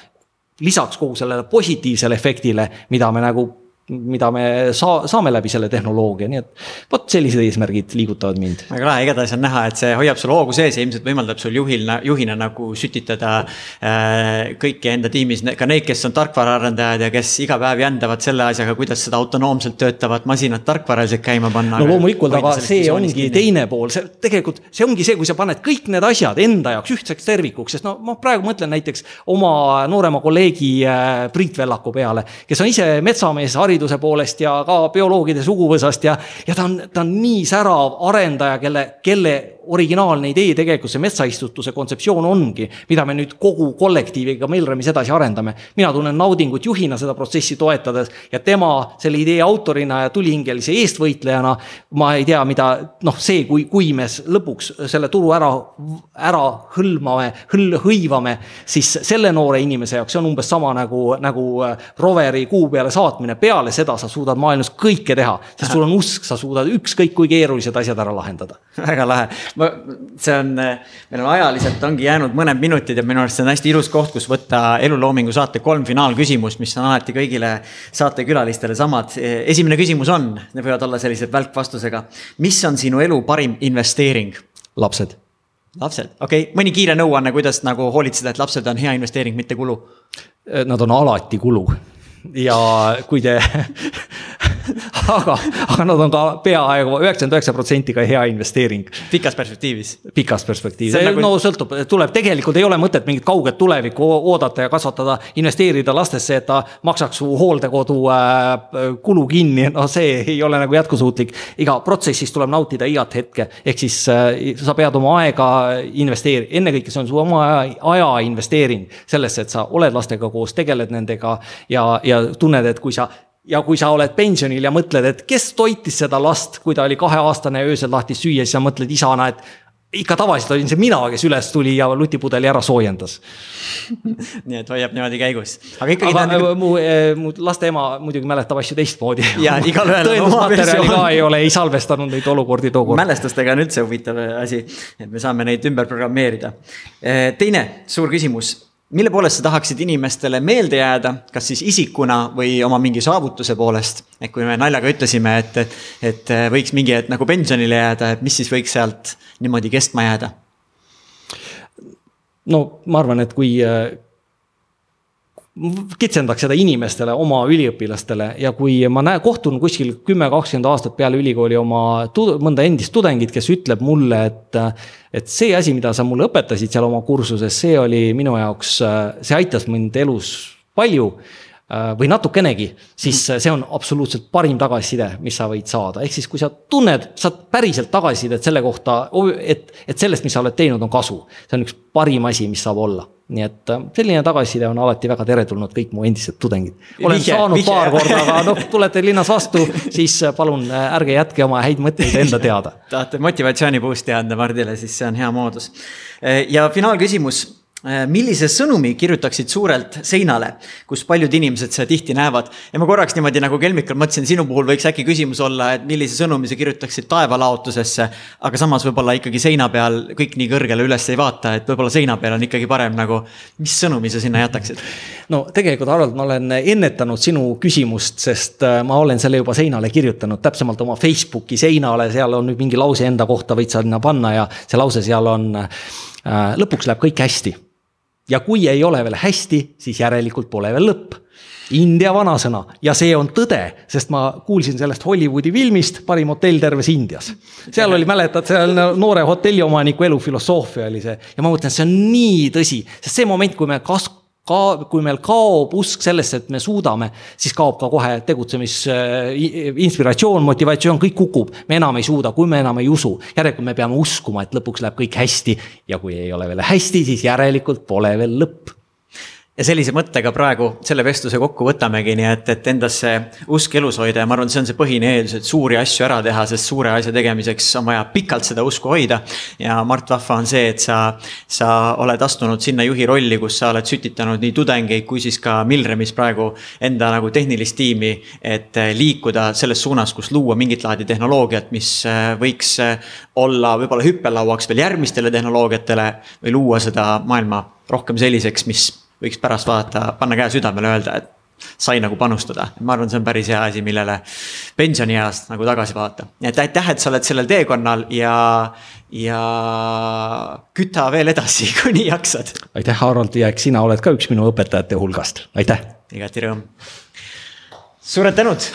lisaks kogu sellele positiivsele efektile, mida me nagu mida me saa-, saame läbi selle tehnoloogia, nii et vot sellised eesmärgid liigutavad mind. väga lahe, igatahes on näha, et see hoiab sul hoogu sees ja ilmselt võimaldab sul juhil, juhina nagu sütitada äh, kõiki enda tiimis, ka neid, kes on tarkvaraarendajad ja kes iga päev jändavad selle asjaga, kuidas seda autonoomselt töötavat masinat tarkvaraliselt käima panna. no loomulikult, aga see ongi kinni. teine pool, see tegelikult, see ongi see, kui sa paned kõik need asjad enda jaoks ühtseks tervikuks, sest no ma praegu mõtlen näiteks oma noorema kolleegi äh, Priit Vellaku peale, kes on ise metsamees, haridus hariduse poolest ja ka bioloogide suguvõsast ja, ja ta on, ta on nii särav arendaja, kelle, kelle originaalne idee tegelikult see metsaistutuse kontseptsioon ongi, mida me nüüd kogu kollektiiviga Milremis edasi arendame. mina tunnen naudingut juhina seda protsessi toetades ja tema selle idee autorina ja tulihingelise eestvõitlejana. ma ei tea, mida noh, see, kui, kui me lõpuks selle turu ära, ära hõlmame, hõl-, hõivame, siis selle noore inimese jaoks see on umbes sama nagu, nagu äh, roveri kuu peale saatmine. peale seda sa suudad maailmas kõike teha, sest sul on usk, sa suudad ükskõik kui keerulised asjad ära lahendada. väga lahe ma, see on, meil on ajaliselt ongi jäänud mõned minutid ja minu arust see on hästi ilus koht, kus võtta eluloomingu saate kolm finaalküsimust, mis on alati kõigile saatekülalistele samad. esimene küsimus on, need võivad olla sellised välkvastusega. mis on sinu elu parim investeering? lapsed. lapsed, okei okay., mõni kiire nõuanne, kuidas nagu hoolitseda, et lapsed on hea investeering, mitte kulu? Nad on alati kulu ja kui te aga, aga nad on ka peaaegu üheksakümmend üheksa protsenti ka hea investeering. pikas perspektiivis. pikas perspektiivis, nagu... no sõltub, tuleb, tegelikult ei ole mõtet mingit kauget tulevikku oodata ja kasvatada, investeerida lastesse, et ta maksaks su hooldekodu äh, kulu kinni, no see ei ole nagu jätkusuutlik. iga protsessis tuleb nautida igat hetke, ehk siis äh, sa pead oma aega investeerima, ennekõike see on su oma aja, aja investeering sellesse, et sa oled lastega koos, tegeled nendega ja, ja tunned, et kui sa ja kui sa oled pensionil ja mõtled, et kes toitis seda last, kui ta oli kaheaastane ja öösel tahtis süüa, siis sa mõtled isana, et ikka tavaliselt olin see mina, kes üles tuli ja lutipudeli ära soojendas nii et hoiab niimoodi käigus. aga ikkagi. aga tähendab... mu, eh, mu laste ema muidugi mäletab asju teistmoodi. ja igalühel versioon. ka ei ole, ei salvestanud neid olukordi tookord. mälestustega on üldse huvitav asi, et me saame neid ümber programmeerida. Eh, teine suur küsimus mille poolest sa tahaksid inimestele meelde jääda, kas siis isikuna või oma mingi saavutuse poolest? et kui me naljaga ütlesime, et, et, et võiks mingi hetk nagu pensionile jääda, et mis siis võiks sealt niimoodi kestma jääda? no ma arvan, et kui, kitsendaks seda inimestele, oma üliõpilastele ja kui ma näen, kohtun kuskil kümme, kakskümmend aastat peale ülikooli oma mõnda endist tudengit, kes ütleb mulle, et. et see asi, mida sa mulle õpetasid seal oma kursuses, see oli minu jaoks, see aitas mind elus palju või natukenegi, siis see on absoluutselt parim tagasiside, mis sa võid saada, ehk siis kui sa tunned, saad päriselt tagasisidet selle kohta, et, et sellest, mis sa oled teinud, on kasu. see on üks parim asi, mis saab olla nii et äh, selline tagasiside on alati väga teretulnud, kõik mu endised tudengid. olen vihje, saanud vihje. paar korda, aga noh, tulete linnas vastu, siis äh, palun äh, ärge jätke oma häid mõtteid enda teada. tahate motivatsiooni boost'i anda Mardile, siis see on hea moodus. ja finaalküsimus millise sõnumi kirjutaksid suurelt seinale, kus paljud inimesed seda tihti näevad. ja ma korraks niimoodi nagu kelmikal mõtlesin, sinu puhul võiks äkki küsimus olla, et millise sõnumi sa kirjutaksid taevalaotusesse. aga samas võib-olla ikkagi seina peal kõik nii kõrgele üles ei vaata, et võib-olla seina peal on ikkagi parem nagu. mis sõnumi sa sinna jätaksid? no tegelikult, Harald, ma olen ennetanud sinu küsimust, sest äh, ma olen selle juba seinale kirjutanud, täpsemalt oma Facebooki seinale, seal on nüüd mingi lause enda kohta, võid sa sinna panna ja see lause seal on. Äh, lõpuks läheb kõik hästi ja kui ei ole veel hästi, siis järelikult pole veel lõpp. India vanasõna ja see on tõde, sest ma kuulsin sellest Hollywoodi filmist Parim hotell terves Indias. seal oli, mäletad, seal noore hotelliomaniku elufilosoofia oli see ja ma mõtlen, see on nii tõsi, sest see moment, kui me kas-, ka kui meil kaob usk sellesse, et me suudame, siis kaob ka kohe tegutsemis äh, inspiratsioon, motivatsioon, kõik kukub. me enam ei suuda, kui me enam ei usu, järelikult me peame uskuma, et lõpuks läheb kõik hästi. ja kui ei ole veel hästi, siis järelikult pole veel lõpp ja sellise mõttega praegu selle vestluse kokku võtamegi, nii et, et endasse usk elus hoida ja ma arvan, see on see põhine eeldus, et suuri asju ära teha, sest suure asja tegemiseks on vaja pikalt seda usku hoida. ja Mart, vahva on see, et sa, sa oled astunud sinna juhi rolli, kus sa oled sütitanud nii tudengeid kui siis ka Milremis praegu enda nagu tehnilist tiimi. et liikuda selles suunas, kus luua mingit laadi tehnoloogiat, mis äh, võiks äh, olla võib-olla hüppelauaks veel järgmistele tehnoloogiatele või luua seda maailma rohkem selliseks, mis võiks pärast vaadata, panna käe südamele, öelda, et sai nagu panustada. ma arvan, see on päris hea asi, millele pensionieast nagu tagasi vaadata. nii et aitäh, et sa oled sellel teekonnal ja, ja küta veel edasi, kuni jaksad. aitäh, Harald, ja eks sina oled ka üks minu õpetajate hulgast, aitäh. igati rõõm. suured tänud